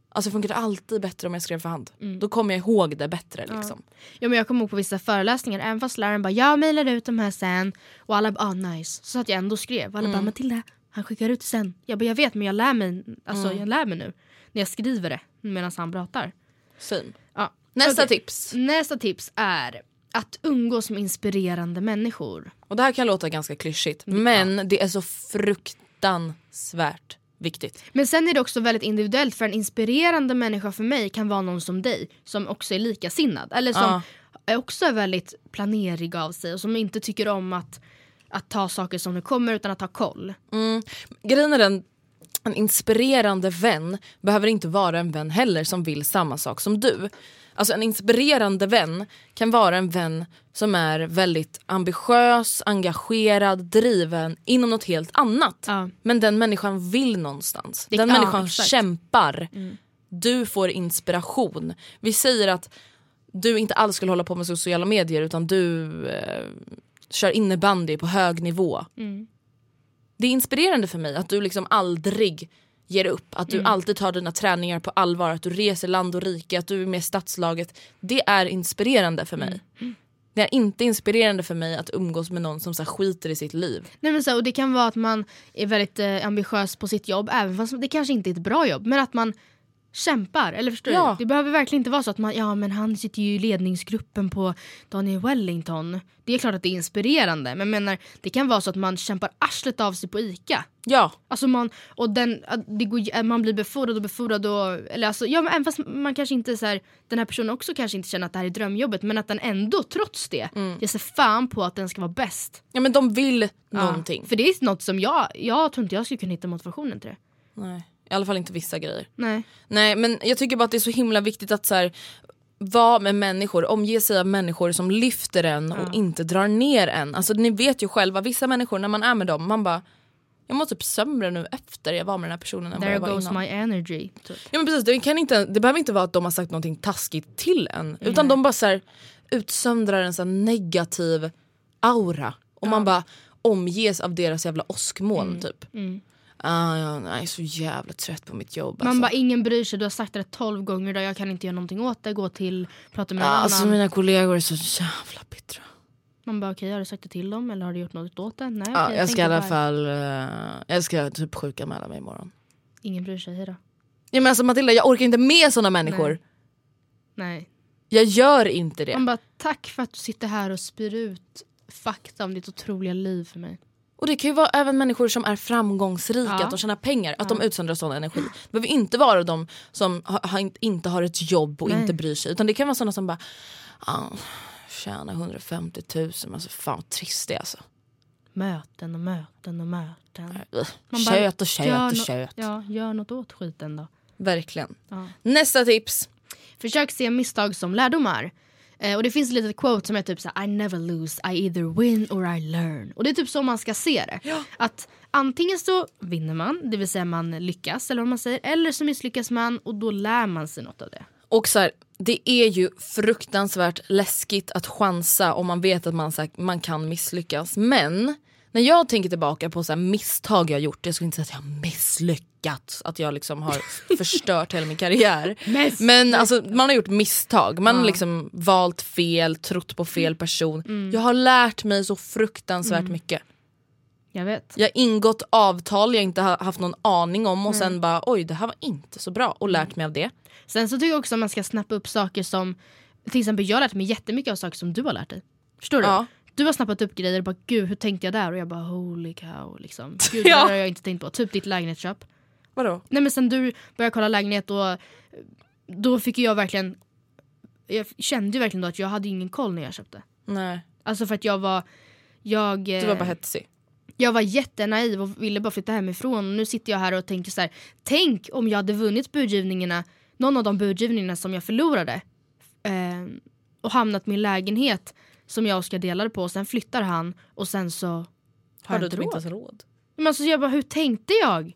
Alltså det funkade alltid bättre om jag skrev för hand. Då kommer jag ihåg det bättre liksom. Ja, men jag kommer ihåg på vissa föreläsningar, även fast läraren bara jag mejlar ut de här sen och alla bara ah, nice. Så att jag ändå skrev och alla bara Matilda han skickar ut det sen. Jag bara jag vet men jag lär mig, alltså, jag lär mig nu. När jag skriver det medan han pratar. Same. Ja. Nästa Okej. tips. Nästa tips är att umgås med inspirerande människor. Och det här kan låta ganska klyschigt men det är så fruktansvärt viktigt. Men sen är det också väldigt individuellt för en inspirerande människa för mig kan vara någon som dig som också är likasinnad. Eller som Ja. är också är väldigt planerig av sig och som inte tycker om att, att ta saker som det kommer utan att ha koll. Grejen är den, en inspirerande vän behöver inte vara en vän heller som vill samma sak som du. Alltså en inspirerande vän kan vara en vän som är väldigt ambitiös, engagerad, driven inom något helt annat. Ja. Men den människan vill någonstans. Det- den ja, människan exakt. Mm. kämpar. Du får inspiration. Vi säger att du inte alls skulle hålla på med sociala medier utan du eh, kör innebandy på hög nivå. Det är inspirerande för mig att du liksom aldrig ger upp. Att du alltid tar dina träningar på allvar. Att du reser land och rike. Att du är med i stadslaget. Det är inspirerande för mig. Det är inte inspirerande för mig att umgås med någon som så här, skiter i sitt liv. Nej, men så, och det kan vara att man är väldigt eh, ambitiös på sitt jobb även fast det kanske inte är ett bra jobb. Men att man kämpar. Eller förstår Ja. du? Det behöver verkligen inte vara så att man, ja men han sitter ju i ledningsgruppen på Daniel Wellington. Det är klart att det är inspirerande men menar det kan vara så att man kämpar arslet av sig på ICA. Ja, Alltså man, och den, det går, man blir befordrad och befordrad och, eller alltså, ja men även fast man kanske inte så här, den här personen också kanske inte känner att det här är drömjobbet men att den ändå trots det Mm. ger sig fan på att den ska vara bäst. ja men de vill Ja. någonting. För det är något som jag, jag tror inte jag skulle kunna hitta motivationen till det. Nej, I alla fall inte vissa grejer. Nej. Nej men jag tycker bara att det är så himla viktigt att så här, vara med människor, omge sig av människor som lyfter en och inte drar ner en. Alltså ni vet ju själva, vissa människor när man är med dem, man bara jag mår typ sämre nu efter jag var med den här personen än vad jag var goes innan. my energy. Typ. Ja men precis, det, kan inte, det behöver inte vara att de har sagt någonting taskigt till en. Utan de bara så här, utsöndrar en så negativ aura. Och man bara omges av deras jävla åskmoln typ. Ah, jag är så jävla trött på mitt jobb. Man alltså. bara ingen bryr sig, du har sagt det 12 gånger idag, jag kan inte göra någonting åt det, gå till, prata med någon Ja, annan. alltså mina kollegor är så jävla bittra. Man bara okej har du sagt det till dem eller har du gjort något åt det? Nej Ja, okej, jag ska i alla fall, eh, jag ska typ sjukanmäla mig imorgon. Ingen bryr sig, hejdå. Ja, men alltså Matilda jag orkar inte med såna människor. Nej. Nej. Jag gör inte det. Man bara tack för att du sitter här och spyr ut fakta om ditt otroliga liv för mig. Och det kan ju vara även människor som är framgångsrika, Ja. att de tjänar pengar, att de utsöndrar sån energi. Det behöver inte vara de som ha, inte har ett jobb och Nej. inte bryr sig. Utan det kan vara såna som bara, ah, tjänar 150 000, men alltså fan vad trist det är alltså. Möten och möten och möten. Man Kött och gör och kött. Ja, gör något åt skiten då. Verkligen. Ja. Nästa tips. Försök se misstag som lärdomar. Eh, och det finns ett litet quote som är typ så här, I never lose, I either win or I learn. Och det är typ så man ska se det. Att antingen så vinner man, det vill säga man lyckas eller vad man säger. Eller så misslyckas man och då lär man sig något av det. Och så här, det är ju fruktansvärt läskigt att chansa om man vet att man, så här, man kan misslyckas. Men när jag tänker tillbaka på så misstag jag gjort, jag skulle inte säga att jag har misslyckats, att jag liksom har förstört hela min karriär. Men alltså, man har gjort misstag, man har liksom valt fel, trott på fel person. Jag har lärt mig så fruktansvärt mycket. Jag vet. Jag har ingått avtal jag inte har haft någon aning om och sen bara oj det här var inte så bra och lärt mig av det. Sen så tycker jag också att man ska snappa upp saker som, till exempel jag har lärt mig jättemycket av saker som du har lärt dig. Förstår du? Ja. Du har snappat upp grejer och bara gud hur tänkte jag där? Och jag bara holy cow liksom. Gud Ja. det har jag inte tänkt på. Typ ditt lägenhetsköp. Vadå? Nej men sen du började kolla lägenhet och då fick jag verkligen jag kände ju verkligen då att jag hade ingen koll när jag köpte. Nej, Alltså för att jag var jag, du var eh, bara hetsig. jag var jättenaiv och ville bara flytta hemifrån. Och nu sitter jag här och tänker så här. Tänk om jag hade vunnit budgivningarna, någon av de budgivningarna som jag förlorade. Eh, och hamnat min lägenhet som jag och Oskar delade på. Sen flyttar han och sen så har Har jag du inte typ inte råd. råd? Men alltså jag bara, hur tänkte jag?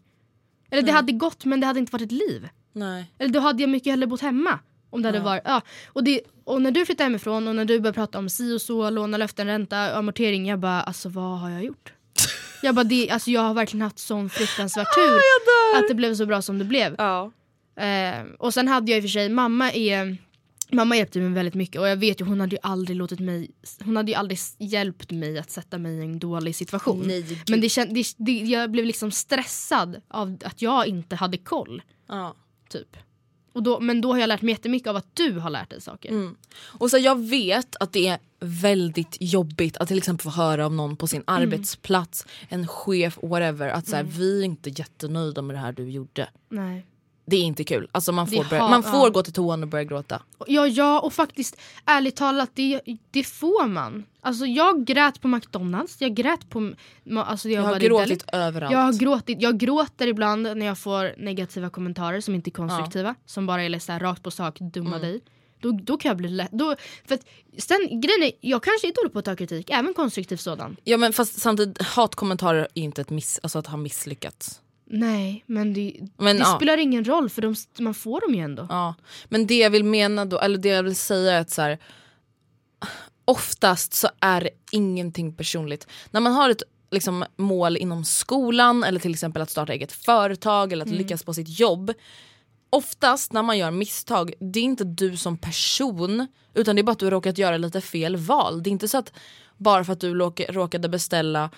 Eller det hade gått men det hade inte varit ett liv. Nej. Eller då hade jag mycket hellre bott hemma. Om det hade varit, ja. och, det, och när du flyttade hemifrån och när du började prata om si och så, låna löften, ränta, amortering. Jag bara, alltså vad har jag gjort? jag bara, det, alltså, jag har verkligen haft sån fruktansvärd tur att det blev så bra som det blev. Ja. Eh, och sen hade jag i och för sig, mamma är Mamma hjälpte mig väldigt mycket och jag vet ju hon hade ju aldrig låtit mig Hon hade ju aldrig hjälpt mig att sätta mig i en dålig situation. Nej. Men det, känd, det, det, jag blev liksom stressad av att jag inte hade koll. Ja. Typ. Och då, men då har jag lärt mig jättemycket av att du har lärt dig saker. Mm. Och så jag vet att det är väldigt jobbigt att till exempel få höra av någon på sin arbetsplats, en chef, whatever, att så här, vi är inte jättenöjda med det här du gjorde. Nej. Det är inte kul. Alltså man får, börja, har- man får ja. gå till toan och börja gråta. Ja, ja och faktiskt ärligt talat det, det får man. Alltså jag grät på McDonalds, jag grät på... Alltså jag Jag har gråtit överallt. Jag har gråtit, jag gråter ibland när jag får negativa kommentarer som inte är konstruktiva. Som bara är så här, rakt på sak, dumma Mm. dig. Då, då kan jag bli lätt. Då, för att, sen, grejen är, jag kanske är dålig på att ta kritik, även konstruktiv sådan. Ja men fast samtidigt, hatkommentarer är inte ett miss, alltså att ha misslyckats. Nej, men det, Men, det ja. spelar ingen roll för de, man får dem ju ändå. Ja, men det jag vill mena då, eller det jag vill säga är att så här, oftast så är det ingenting personligt. När man har ett liksom, mål inom skolan eller till exempel att starta eget företag eller att lyckas på sitt jobb. Oftast när man gör misstag, det är inte du som person utan det är bara att du råkat göra lite fel val. Det är inte så att bara för att du råk- råkade beställa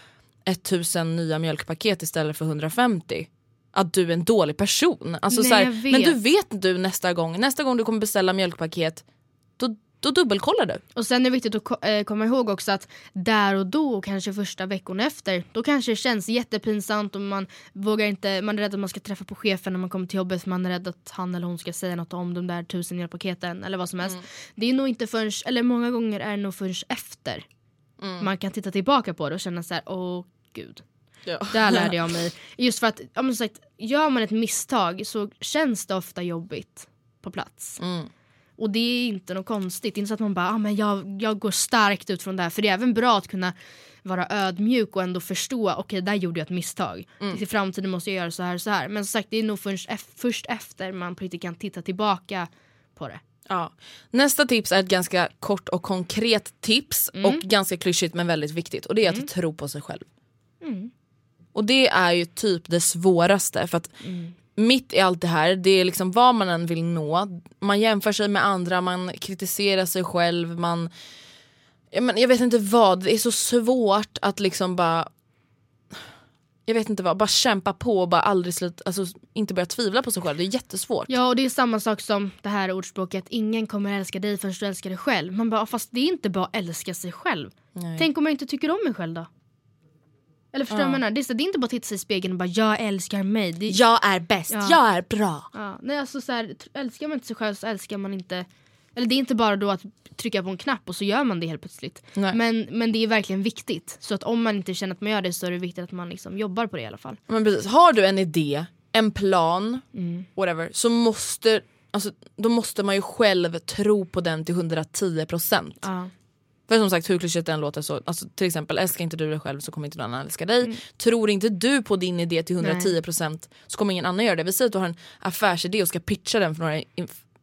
1000 nya mjölkpaket istället för 150 att du är en dålig person. Alltså, Nej, så här. Men du vet du nästa gång, nästa gång du kommer beställa mjölkpaket, då, då dubbelkollar du. Och sen är det viktigt att eh, komma ihåg också att där och då och kanske första veckorna efter då kanske det känns jättepinsamt och man vågar inte, man är rädd att man ska träffa på chefen när man kommer till jobbet för man är rädd att han eller hon ska säga något om de där tusen mjölkpaketen eller vad som helst. Det är nog inte förrän, eller många gånger är det nog förrän efter man kan titta tillbaka på det och känna så här: åh gud. Där lärde jag mig. Just för att, ja, men sagt, gör man ett misstag så känns det ofta jobbigt på plats. Och det är inte något konstigt. Det är inte så att man bara, ah, men jag, jag går starkt ut från det här. För det är även bra att kunna vara ödmjuk och ändå förstå, okej där gjorde jag ett misstag. I framtiden måste jag göra så här och så här. Men som sagt, det är nog först, först efter man på riktigt kan titta tillbaka på det. Ja. Nästa tips är ett ganska kort och konkret tips Mm. och ganska klyschigt men väldigt viktigt och det är att tro på sig själv. Mm. Och det är ju typ det svåraste för att Mm. mitt i allt det här, det är liksom vad man än vill nå, man jämför sig med andra, man kritiserar sig själv, man ja, men jag vet inte vad, det är så svårt att liksom bara jag vet inte vad, bara kämpa på och bara aldrig sluta, alltså inte börja tvivla på sig själv, det är jättesvårt. Ja och det är samma sak som det här ordspråket, ingen kommer älska dig förrän du älskar dig själv. Man bara, fast det är inte bara att älska sig själv. Tänk om jag inte tycker om mig själv då? Eller förstår du vad jag menar? Det är, så, det är inte bara att titta sig i spegeln och bara jag älskar mig. Det, Jag är bäst, Ja. jag är bra. Ja, nej, alltså så här, älskar man inte sig själv så älskar man inte... Eller det är inte bara då att trycka på en knapp och så gör man det helt plötsligt. Nej. Men, men det är verkligen viktigt. Så att om man inte känner att man gör det så är det viktigt att man liksom jobbar på det i alla fall. Men precis, har du en idé, en plan, Mm. whatever, så måste, alltså, då måste man ju själv tro på den till 110%. Ja. För som sagt hur klyschigt den låter så, alltså, till exempel älskar inte du dig själv så kommer inte någon annan älska dig. Mm. Tror inte du på din idé till 110% så kommer ingen annan göra det. Vi säger att du har en affärsidé och ska pitcha den för några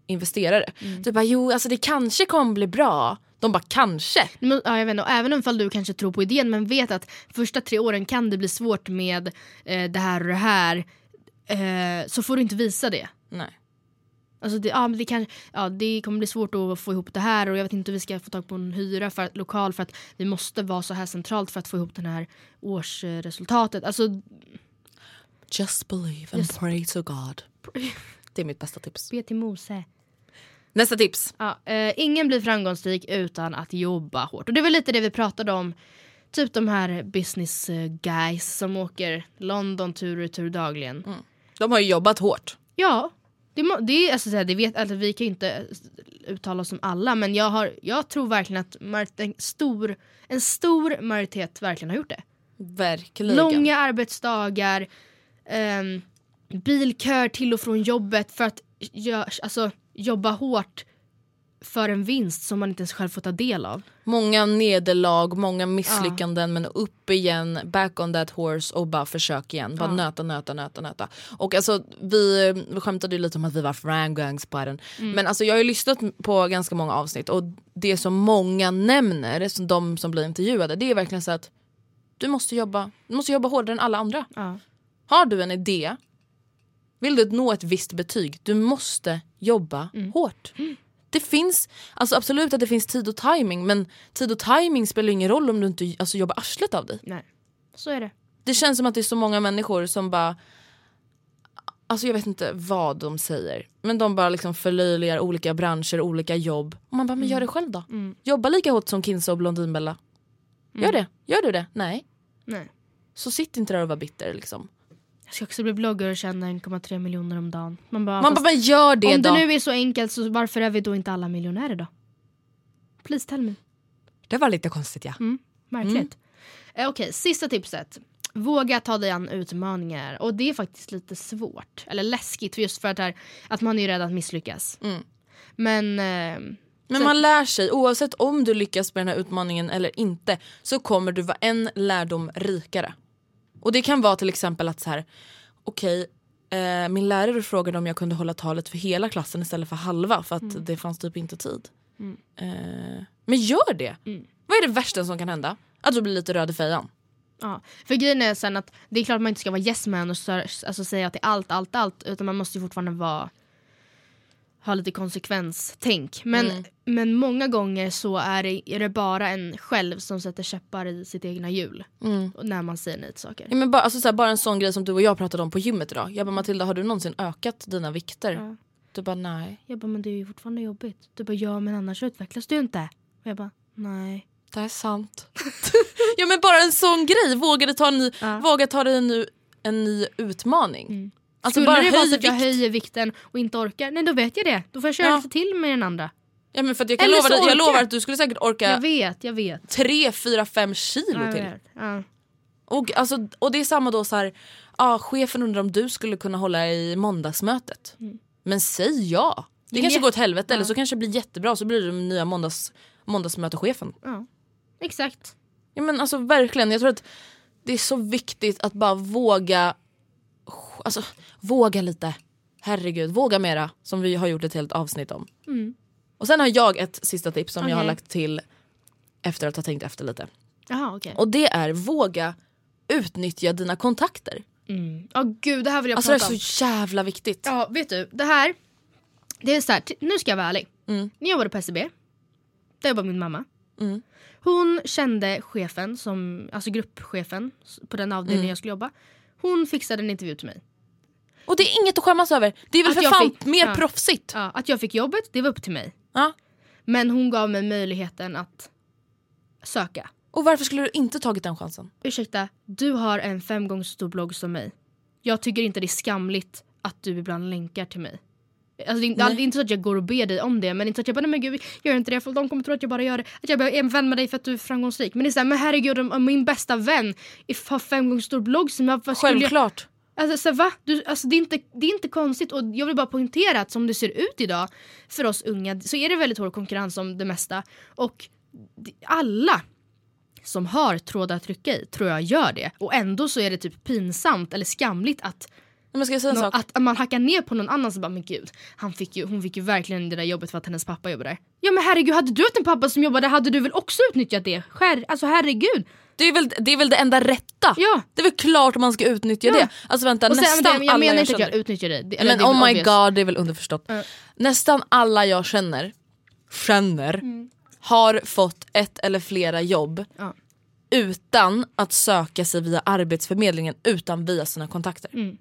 investerare. Mm. Du bara jo alltså det kanske kommer bli bra. De bara kanske. Men, ja, jag vet inte, och även om du kanske tror på idén men vet att första tre åren kan det bli svårt med eh, det här och det här. Eh, så får du inte visa det. Nej. Alltså det, ja, men det, kan, ja, det kommer bli svårt att få ihop det här och jag vet inte hur vi ska få tag på en hyra för, lokal för att vi måste vara så här centralt för att få ihop det här årsresultatet. Alltså Just believe and Just- pray to God. Det är mitt bästa tips. be till Mose. Nästa tips. Ja, eh, ingen blir framgångsrik utan att jobba hårt. Och det var lite det vi pratade om. Typ de här business eh, guys som åker London tur och retur dagligen. De har ju jobbat hårt. Ja, det, det alltså, det vet, alltså, vi kan ju inte uttala oss om alla men jag, har, jag tror verkligen att en, stor, en stor majoritet verkligen har gjort det. Verkligen. Långa arbetsdagar, ehm, bilkör till och från jobbet för att gör, alltså, jobba hårt för en vinst som man inte ens själv får ta del av. Många nederlag, många misslyckanden men upp igen, back on that horse och bara försök igen. Bara nöta, nöta, nöta, nöta. Och alltså vi, vi skämtade ju lite om att vi var framgångspodden. Men alltså jag har ju lyssnat på ganska många avsnitt och det som många nämner, som de som blir intervjuade, det är verkligen så att du måste jobba, du måste jobba hårdare än alla andra. Ja. Har du en idé, vill du nå ett visst betyg, du måste jobba hårt. Det finns, alltså absolut att det finns tid och timing men tid och timing spelar ingen roll om du inte alltså, jobbar arslet av dig. Nej, så är det. Det känns som att det är så många människor som bara Alltså jag vet inte vad de säger men de bara liksom förlöjligar olika branscher, olika jobb. Och man bara, men gör det själv då. Jobba lika hårt som Kinsa och Blondinbella. Gör det. Gör du det? Nej. Nej. Så sitt inte där och var bitter liksom. Jag ska också bli bloggare och tjäna 1,3 miljoner om dagen. Man bara, Man fast bara, gör det om då. det nu är så enkelt så varför är vi då inte alla miljonärer då? Please tell me. Det var lite konstigt ja. Märkligt. Eh, Okej, sista tipset. Våga ta dig an utmaningar. Och det är faktiskt lite svårt. Eller läskigt just för att, här, att man är rädd att misslyckas. Men eh, Men man lär sig, oavsett om du lyckas med den här utmaningen eller inte så kommer du vara en lärdom rikare. Och det kan vara till exempel att så här, okej eh, min lärare frågade om jag kunde hålla talet för hela klassen istället för halva för att det fanns typ inte tid. Eh, men gör det! Vad är det värsta som kan hända? Att du blir lite röd i fejan. Ja, för grejen är sen att det är klart man inte ska vara yes man och så, alltså säga till allt, allt, allt utan man måste ju fortfarande vara ha lite konsekvenstänk. Men, Mm. men många gånger så är det, är det bara en själv som sätter käppar i sitt egna hjul. Mm. När man säger nej till saker. Ja, men bara, alltså, så här, bara en sån grej som du och jag pratade om på gymmet idag. Jag bara Matilda har du någonsin ökat dina vikter? Ja. Du bara nej. Jag bara, men det är ju fortfarande jobbigt. Du bara, ja men annars utvecklas du inte. Och jag bara, nej. Det är sant. ja men bara en sån grej. Våga ta, en ny, Ja. våga ta dig en ny, en ny utmaning. Alltså Skulle bara det vara så att jag vikt. höjer vikten och inte orkar, nej då vet jag det. Då får jag köra Ja. lite till med den andra. Ja, men för att jag, kan Eller lova dig, jag lovar att du skulle säkert orka Jag vet, jag vet. 3, 4, 5 kilo Jag till. Ja. Och, alltså, och det är samma då så här, ah, chefen undrar om du skulle kunna hålla i måndagsmötet. Men säg ja. Det kanske går åt helvete eller Ja. så kanske det blir jättebra så blir du den nya måndags, måndagsmötechefen. Ja. Exakt. Ja, men alltså, verkligen, jag tror att det är så viktigt att bara våga Alltså våga lite. Herregud, våga mera. Som vi har gjort ett helt avsnitt om. Mm. Och sen har jag ett sista tips som jag har lagt till efter att ha tänkt efter lite. Jaha okej. Och det är våga utnyttja dina kontakter. Mm. Åh gud det här vill jag Alltså det prata är om. så jävla viktigt. Ja vet du, det här. Det är så här, nu ska jag vara ärlig. Mm. När jag jobbade på SCB, där jobbade min mamma. Mm. Hon kände chefen, som, alltså gruppchefen på den avdelningen Mm. jag skulle jobba. Hon fixade en intervju till mig. Och det är inget att skämmas över. Det är väl Att för fan fick- mer ja. proffsigt. Ja, att jag fick jobbet, det var upp till mig. Ja. Men hon gav mig möjligheten att söka. Och varför skulle du inte tagit den chansen? Ursäkta, du har en fem gånger så stor blogg som mig. Jag tycker inte det är skamligt att du ibland länkar till mig. Alltså det, är, det är inte så att jag går och ber dig om det men inte så att jag bara nej men gud gör inte det för de kommer tro att jag bara gör det. Att jag bara är en vän med dig för att du är framgångsrik. Men det är såhär, men herregud om, om min bästa vän har fem gånger så stor blogg som jag. vad skulle jag-. Alltså, så, va? Du, alltså, det, är inte, det är inte konstigt och jag vill bara poängtera att som det ser ut idag för oss unga så är det väldigt hård konkurrens om det mesta. Och alla som har trådar att trycka i tror jag gör det. Och ändå så är det typ pinsamt eller skamligt att, Men ska säga en sak? att man hackar ner på någon annan så bara men gud, han fick ju, hon fick ju verkligen det där jobbet för att hennes pappa jobbade där. Ja men herregud, hade du haft en pappa som jobbade hade du väl också utnyttjat det? Skär, alltså herregud. Det är, väl, det är väl det enda rätta? Ja. Det är väl klart man ska utnyttja Ja. det. Alltså vänta, sen, nästan men det, jag alla menar jag att jag utnyttjar det. det Men det oh my obvious. god, det är väl underförstått. Ja. Nästan alla jag känner, känner Mm. har fått ett eller flera jobb Ja. utan att söka sig via arbetsförmedlingen utan via sina kontakter. Mm.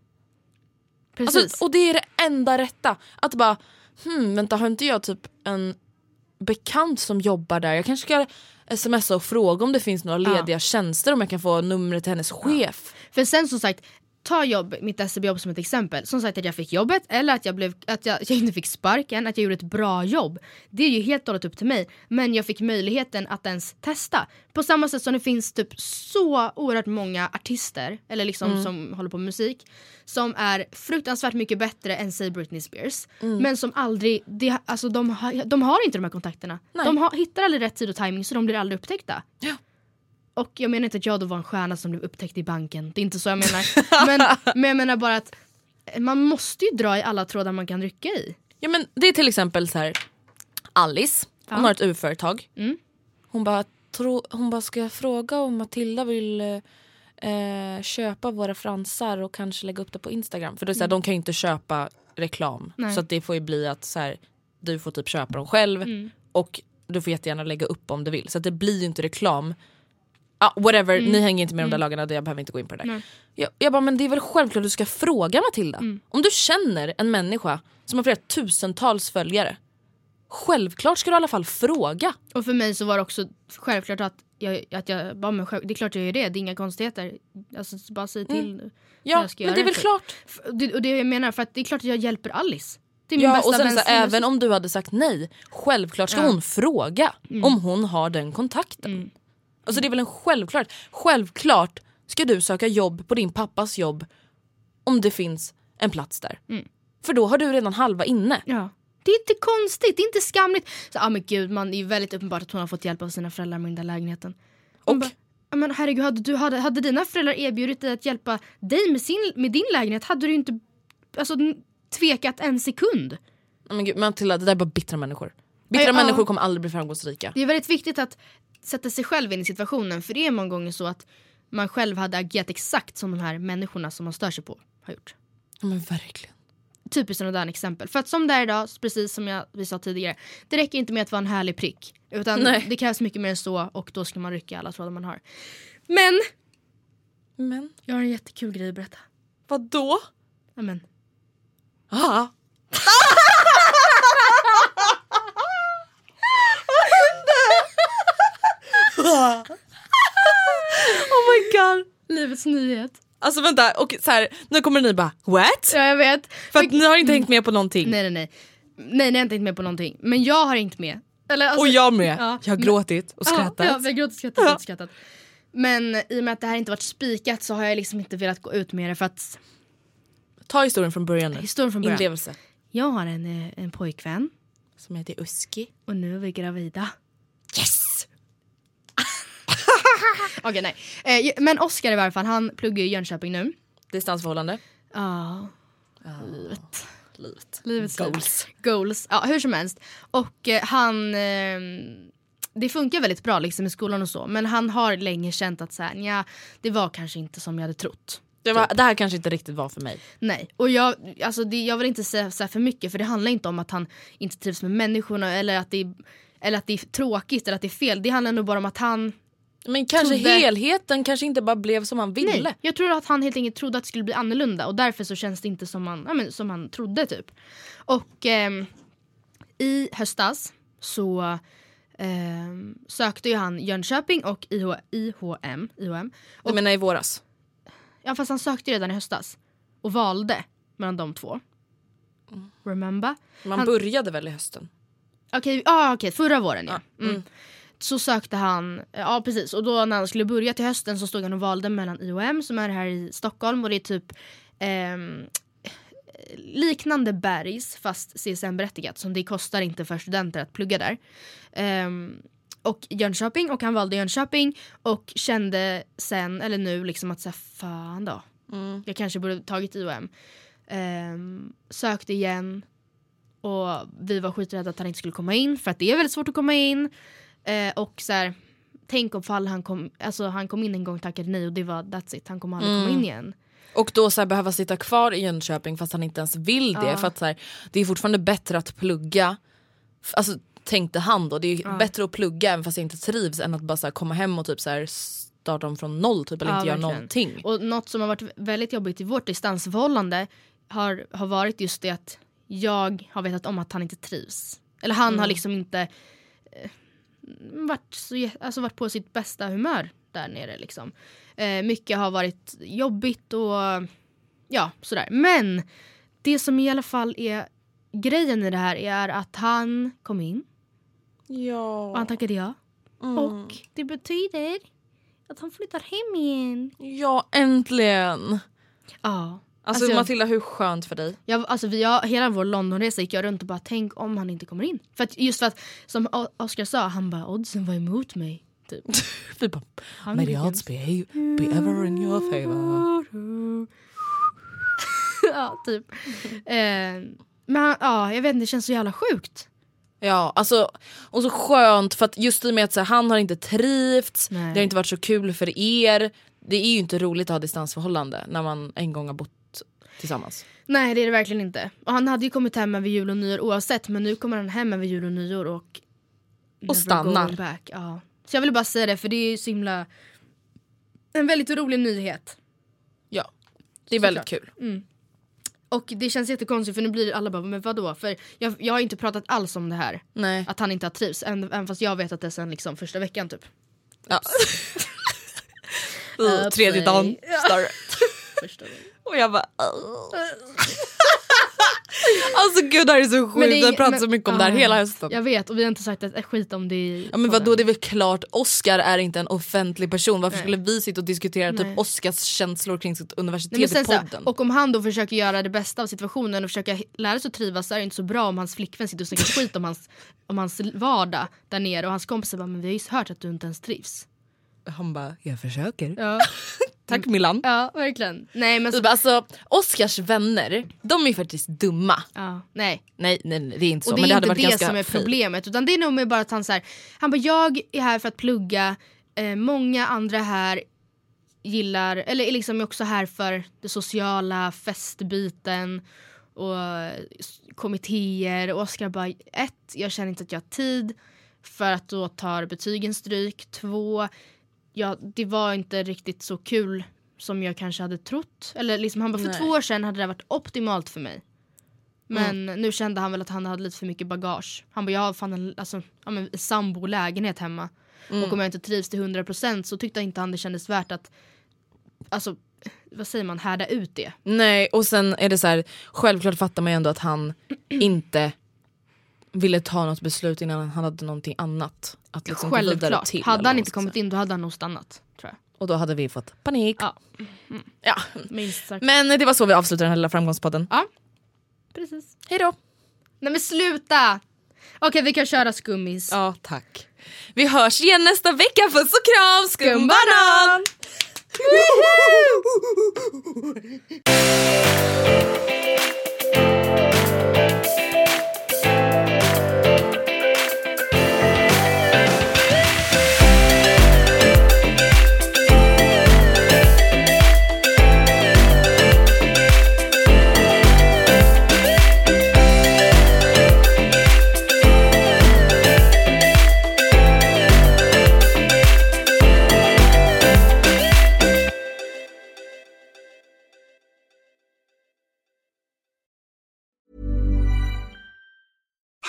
Precis. Alltså, och det är det enda rätta. Att bara, hmm, vänta har inte jag typ en bekant som jobbar där? Jag kanske ska smsa och fråga om det finns några Ja. lediga tjänster om jag kan få numret till hennes chef. För sen som sagt, ta jobb, mitt SCB-jobb som ett exempel. Som sagt att jag fick jobbet eller att jag, blev, att jag, jag inte fick sparken, att jag gjorde ett bra jobb. Det är ju helt och hållet upp till mig. Men jag fick möjligheten att ens testa. På samma sätt som det finns typ så oerhört många artister, eller liksom Mm. som håller på med musik, som är fruktansvärt mycket bättre än säg Britney Spears. Mm. Men som aldrig, det, alltså de, har, de har inte de här kontakterna. Nej. De har, hittar aldrig rätt tid och timing så de blir aldrig upptäckta. Ja. Och jag menar inte att jag då var en stjärna som blev upptäckt i banken. Det är inte så jag menar. men, men jag menar bara att man måste ju dra i alla trådar man kan rycka i. Ja men det är till exempel så här. Alice, hon Ja. har ett UF-företag. Mm. Hon bara, tro, hon bara, ska jag fråga om Matilda vill eh, köpa våra fransar och kanske lägga upp det på Instagram? För det är så här, de kan ju inte köpa reklam. Mm. Nej. Så att det får ju bli att så här, du får typ köpa dem själv Mm. och du får jättegärna lägga upp om du vill. Så att det blir ju inte reklam. Ah, whatever, ni hänger inte med de där lagarna, jag behöver inte gå in på det där. Mm. Nej. Jag, jag bara, men det är väl självklart du ska fråga Matilda. Mm. Om du känner en människa som har flera tusentals följare, självklart ska du i alla fall fråga. Och för mig så var det också självklart att jag, att jag bara, men själv, det är klart jag gör det, det är inga konstigheter. Alltså bara säg till när Mm. Ja, jag ska men göra det är väl typ. klart. Det, och det jag menar, för att det är klart att jag hjälper Alice. Det är min Ja, bästa och sen så, även om du hade sagt nej, självklart ska Ja. hon fråga om hon har den kontakten. Alltså det är väl en självklart. Självklart ska du söka jobb på din pappas jobb om det finns en plats där. Mm. För då har du redan halva inne. Ja. Det är inte konstigt, det är inte skamligt. Så, ah, men gud, man, det är väldigt uppenbart att hon har fått hjälp av sina föräldrar med den där lägenheten. Hon Och- bara, "Ja, men herregud, hade, du, hade, hade dina föräldrar erbjudit dig att hjälpa dig med, sin, med din lägenhet hade du inte alltså, tvekat en sekund. Men gud, Matilda, det där är bara bittra människor. Bittra ja. människor kommer aldrig bli framgångsrika. Det är väldigt viktigt att sätta sig själv in i situationen för det är många gånger så att man själv hade agerat exakt som de här människorna som man stör sig på har gjort. Ja, men verkligen. typiskt sådana där exempel. För att som det är idag, precis som jag, vi sa tidigare, det räcker inte med att vara en härlig prick. Utan Nej. det krävs mycket mer än så och då ska man rycka alla trådar man har. Men Men jag har en jättekul grej att berätta. vad då? Amen. Ah. oh my god. Livets nyhet. Alltså vänta, och så här, nu kommer ni bara what? Ja jag vet. För att ni har inte hängt med på någonting. Nej nej nej. Nej ni har inte hängt med på någonting. Men jag har hängt med. Eller, alltså- och jag med. Ja. Jag har gråtit och skrattat. Ja, ja, vi har gråtit skrattat, och skrattat. Men i och med att det här inte varit spikat så har jag liksom inte velat gå ut med det för att Ta historien från början nu. historien från början. Inlevelse. Jag har en, eh, en pojkvän Som heter Uski. och nu är vi gravida. Yes! Okej nej. Eh, men Oskar i varje fall, han pluggar i Jönköping nu. Distansförhållande. Ja. Livet. Livet. Livets Goals. liv. Goals. Ja, hur som helst. Och eh, han... Eh, det funkar väldigt bra liksom i skolan och så. Men han har länge känt att så här, nja, det var kanske inte som jag hade trott. Det, var, det här kanske inte riktigt var för mig. Nej, och jag, alltså det, jag vill inte säga så för mycket för det handlar inte om att han inte trivs med människorna eller att, det eller att det är tråkigt eller att det är fel. Det handlar nog bara om att han... Men kanske Trodde- helheten kanske inte bara blev som han ville. Nej, jag tror att han helt enkelt trodde att det skulle bli annorlunda och därför så känns det inte som han, ja, men, som han trodde typ. Och ehm, i höstas så ehm, sökte ju han Jönköping och IH, IHM. IHM. Jag menar i våras. Ja fast han sökte redan i höstas och valde mellan de två. Remember? Man Han- började väl i hösten? Okej, ah, okej, förra våren ja. Mm. Så sökte han, ja precis, och då när han skulle börja till hösten så stod han och valde mellan IOM som är här i Stockholm och det är typ ehm, liknande Bergs fast CSN-berättigat som det kostar inte för studenter att plugga där. Ehm, och Jönköping och han valde Jönköping och kände sen, eller nu liksom att säga fan då. Jag kanske borde tagit IOM. Ehm, sökte igen och vi var skiträdda att han inte skulle komma in för att det är väldigt svårt att komma in. Eh, och så här, tänk om fall han kom, alltså han kom in en gång tackade nej och det var that's it, han kommer aldrig komma in igen. Och då så här, behöva sitta kvar i Jönköping fast han inte ens vill det. Ja. För att så här, Det är fortfarande bättre att plugga. Alltså tänkte han då, det är ju bättre att plugga även fast jag inte trivs än att bara så här, komma hem och typ så här, starta om från noll typ, eller Ja, inte göra någonting. Och något som har varit väldigt jobbigt i vårt distansförhållande har, har varit just det att jag har vetat om att han inte trivs. Eller han har liksom inte eh, varit, så, alltså varit på sitt bästa humör där nere. Liksom. Eh, mycket har varit jobbigt och ja, sådär. Men det som i alla fall är grejen i det här är att han kom in Ja. och han tackade ja. Och det betyder att han flyttar hem igen. ja äntligen. Ja. Alltså, Alltså, jag- Matilda hur skönt för dig? Jag, alltså vi har, hela vår Londonresa gick jag runt och bara tänk om han inte kommer in. För att, just för att som O- Oscar sa, han bara oddsen var emot mig. Typ. Vi bara, Han may the odds be, be ever in your favor. ja, typ. Eh, men han- ja, jag vet inte, det känns så jävla sjukt. Ja, alltså, och så skönt för att just i och med att så här, han har inte trivts, Nej. det har inte varit så kul för er. Det är ju inte roligt att ha distansförhållande när man en gång har bott tillsammans. Nej det är det verkligen inte. Och han hade ju kommit hem över jul och nyår oavsett men nu kommer han hem över jul och nyår och... never stannar. Back. Ja. Så jag ville bara säga det för det är ju så himla... En väldigt rolig nyhet. Ja, det är väldigt kul. Och det känns jättekonstigt för nu blir alla bara men vadå? För jag, jag har inte pratat alls om det här. Nej. Att han inte har trivs, även, fast jag vet att det sen liksom första veckan typ. Ja. Tredje dagen. Start. Första gången. Och jag bara... Alltså gud det här är så sjukt, vi har pratat så mycket om det här ja, hela hösten. Jag vet och vi har inte sagt ett, skit om det i Ja men vadå det är väl klart, Oscar är inte en offentlig person, varför Nej. skulle vi sitta och diskutera Nej. typ Oscars känslor kring sitt universitet Nej, i så podden? och om han då försöker göra det bästa av situationen och försöka lära sig att trivas så är det inte så bra om hans flickvän sitter och snackar skit om hans, om hans vardag där nere och hans kompisar bara men vi har ju hört att du inte ens trivs. Han bara, jag försöker. Ja, Tack Milan. ja verkligen. Nej men så, Typ, alltså, Oscars vänner, de är ju faktiskt dumma. ja, nej. Nej, nej, det är inte så. Och det men är det hade inte varit det som är fint. problemet utan det är nog med bara att han så här, han bara jag är här för att plugga, eh, många andra här gillar, eller är liksom också här för det sociala, festbiten och kommittéer och Oskar bara ett, jag känner inte att jag har tid för att då tar betygen stryk. Två, ja, det var inte riktigt så kul som jag kanske hade trott. Eller liksom, han bara, för Nej. två år sedan hade det varit optimalt för mig. Men nu kände han väl att han hade lite för mycket bagage. Han bara, jag har fan en alltså, ja, men, sambolägenhet hemma. Och om jag inte trivs till 100% så tyckte inte han det kändes värt att, alltså, vad säger man, härda ut det. Nej och sen är det så här, självklart fattar man ju ändå att han inte ville ta något beslut innan han hade någonting annat att liksom gå vidare till. hade han inte kommit in då hade han nog stannat. Tror jag. Och då hade vi fått panik. Ja. Ja. Minst sagt. Men det var så vi avslutade den här lilla framgångspodden. Ja, precis. Hej då! Nej men sluta! Okej vi kan köra skummis. Ja tack. Vi hörs igen nästa vecka, puss och kram! Skumbanan!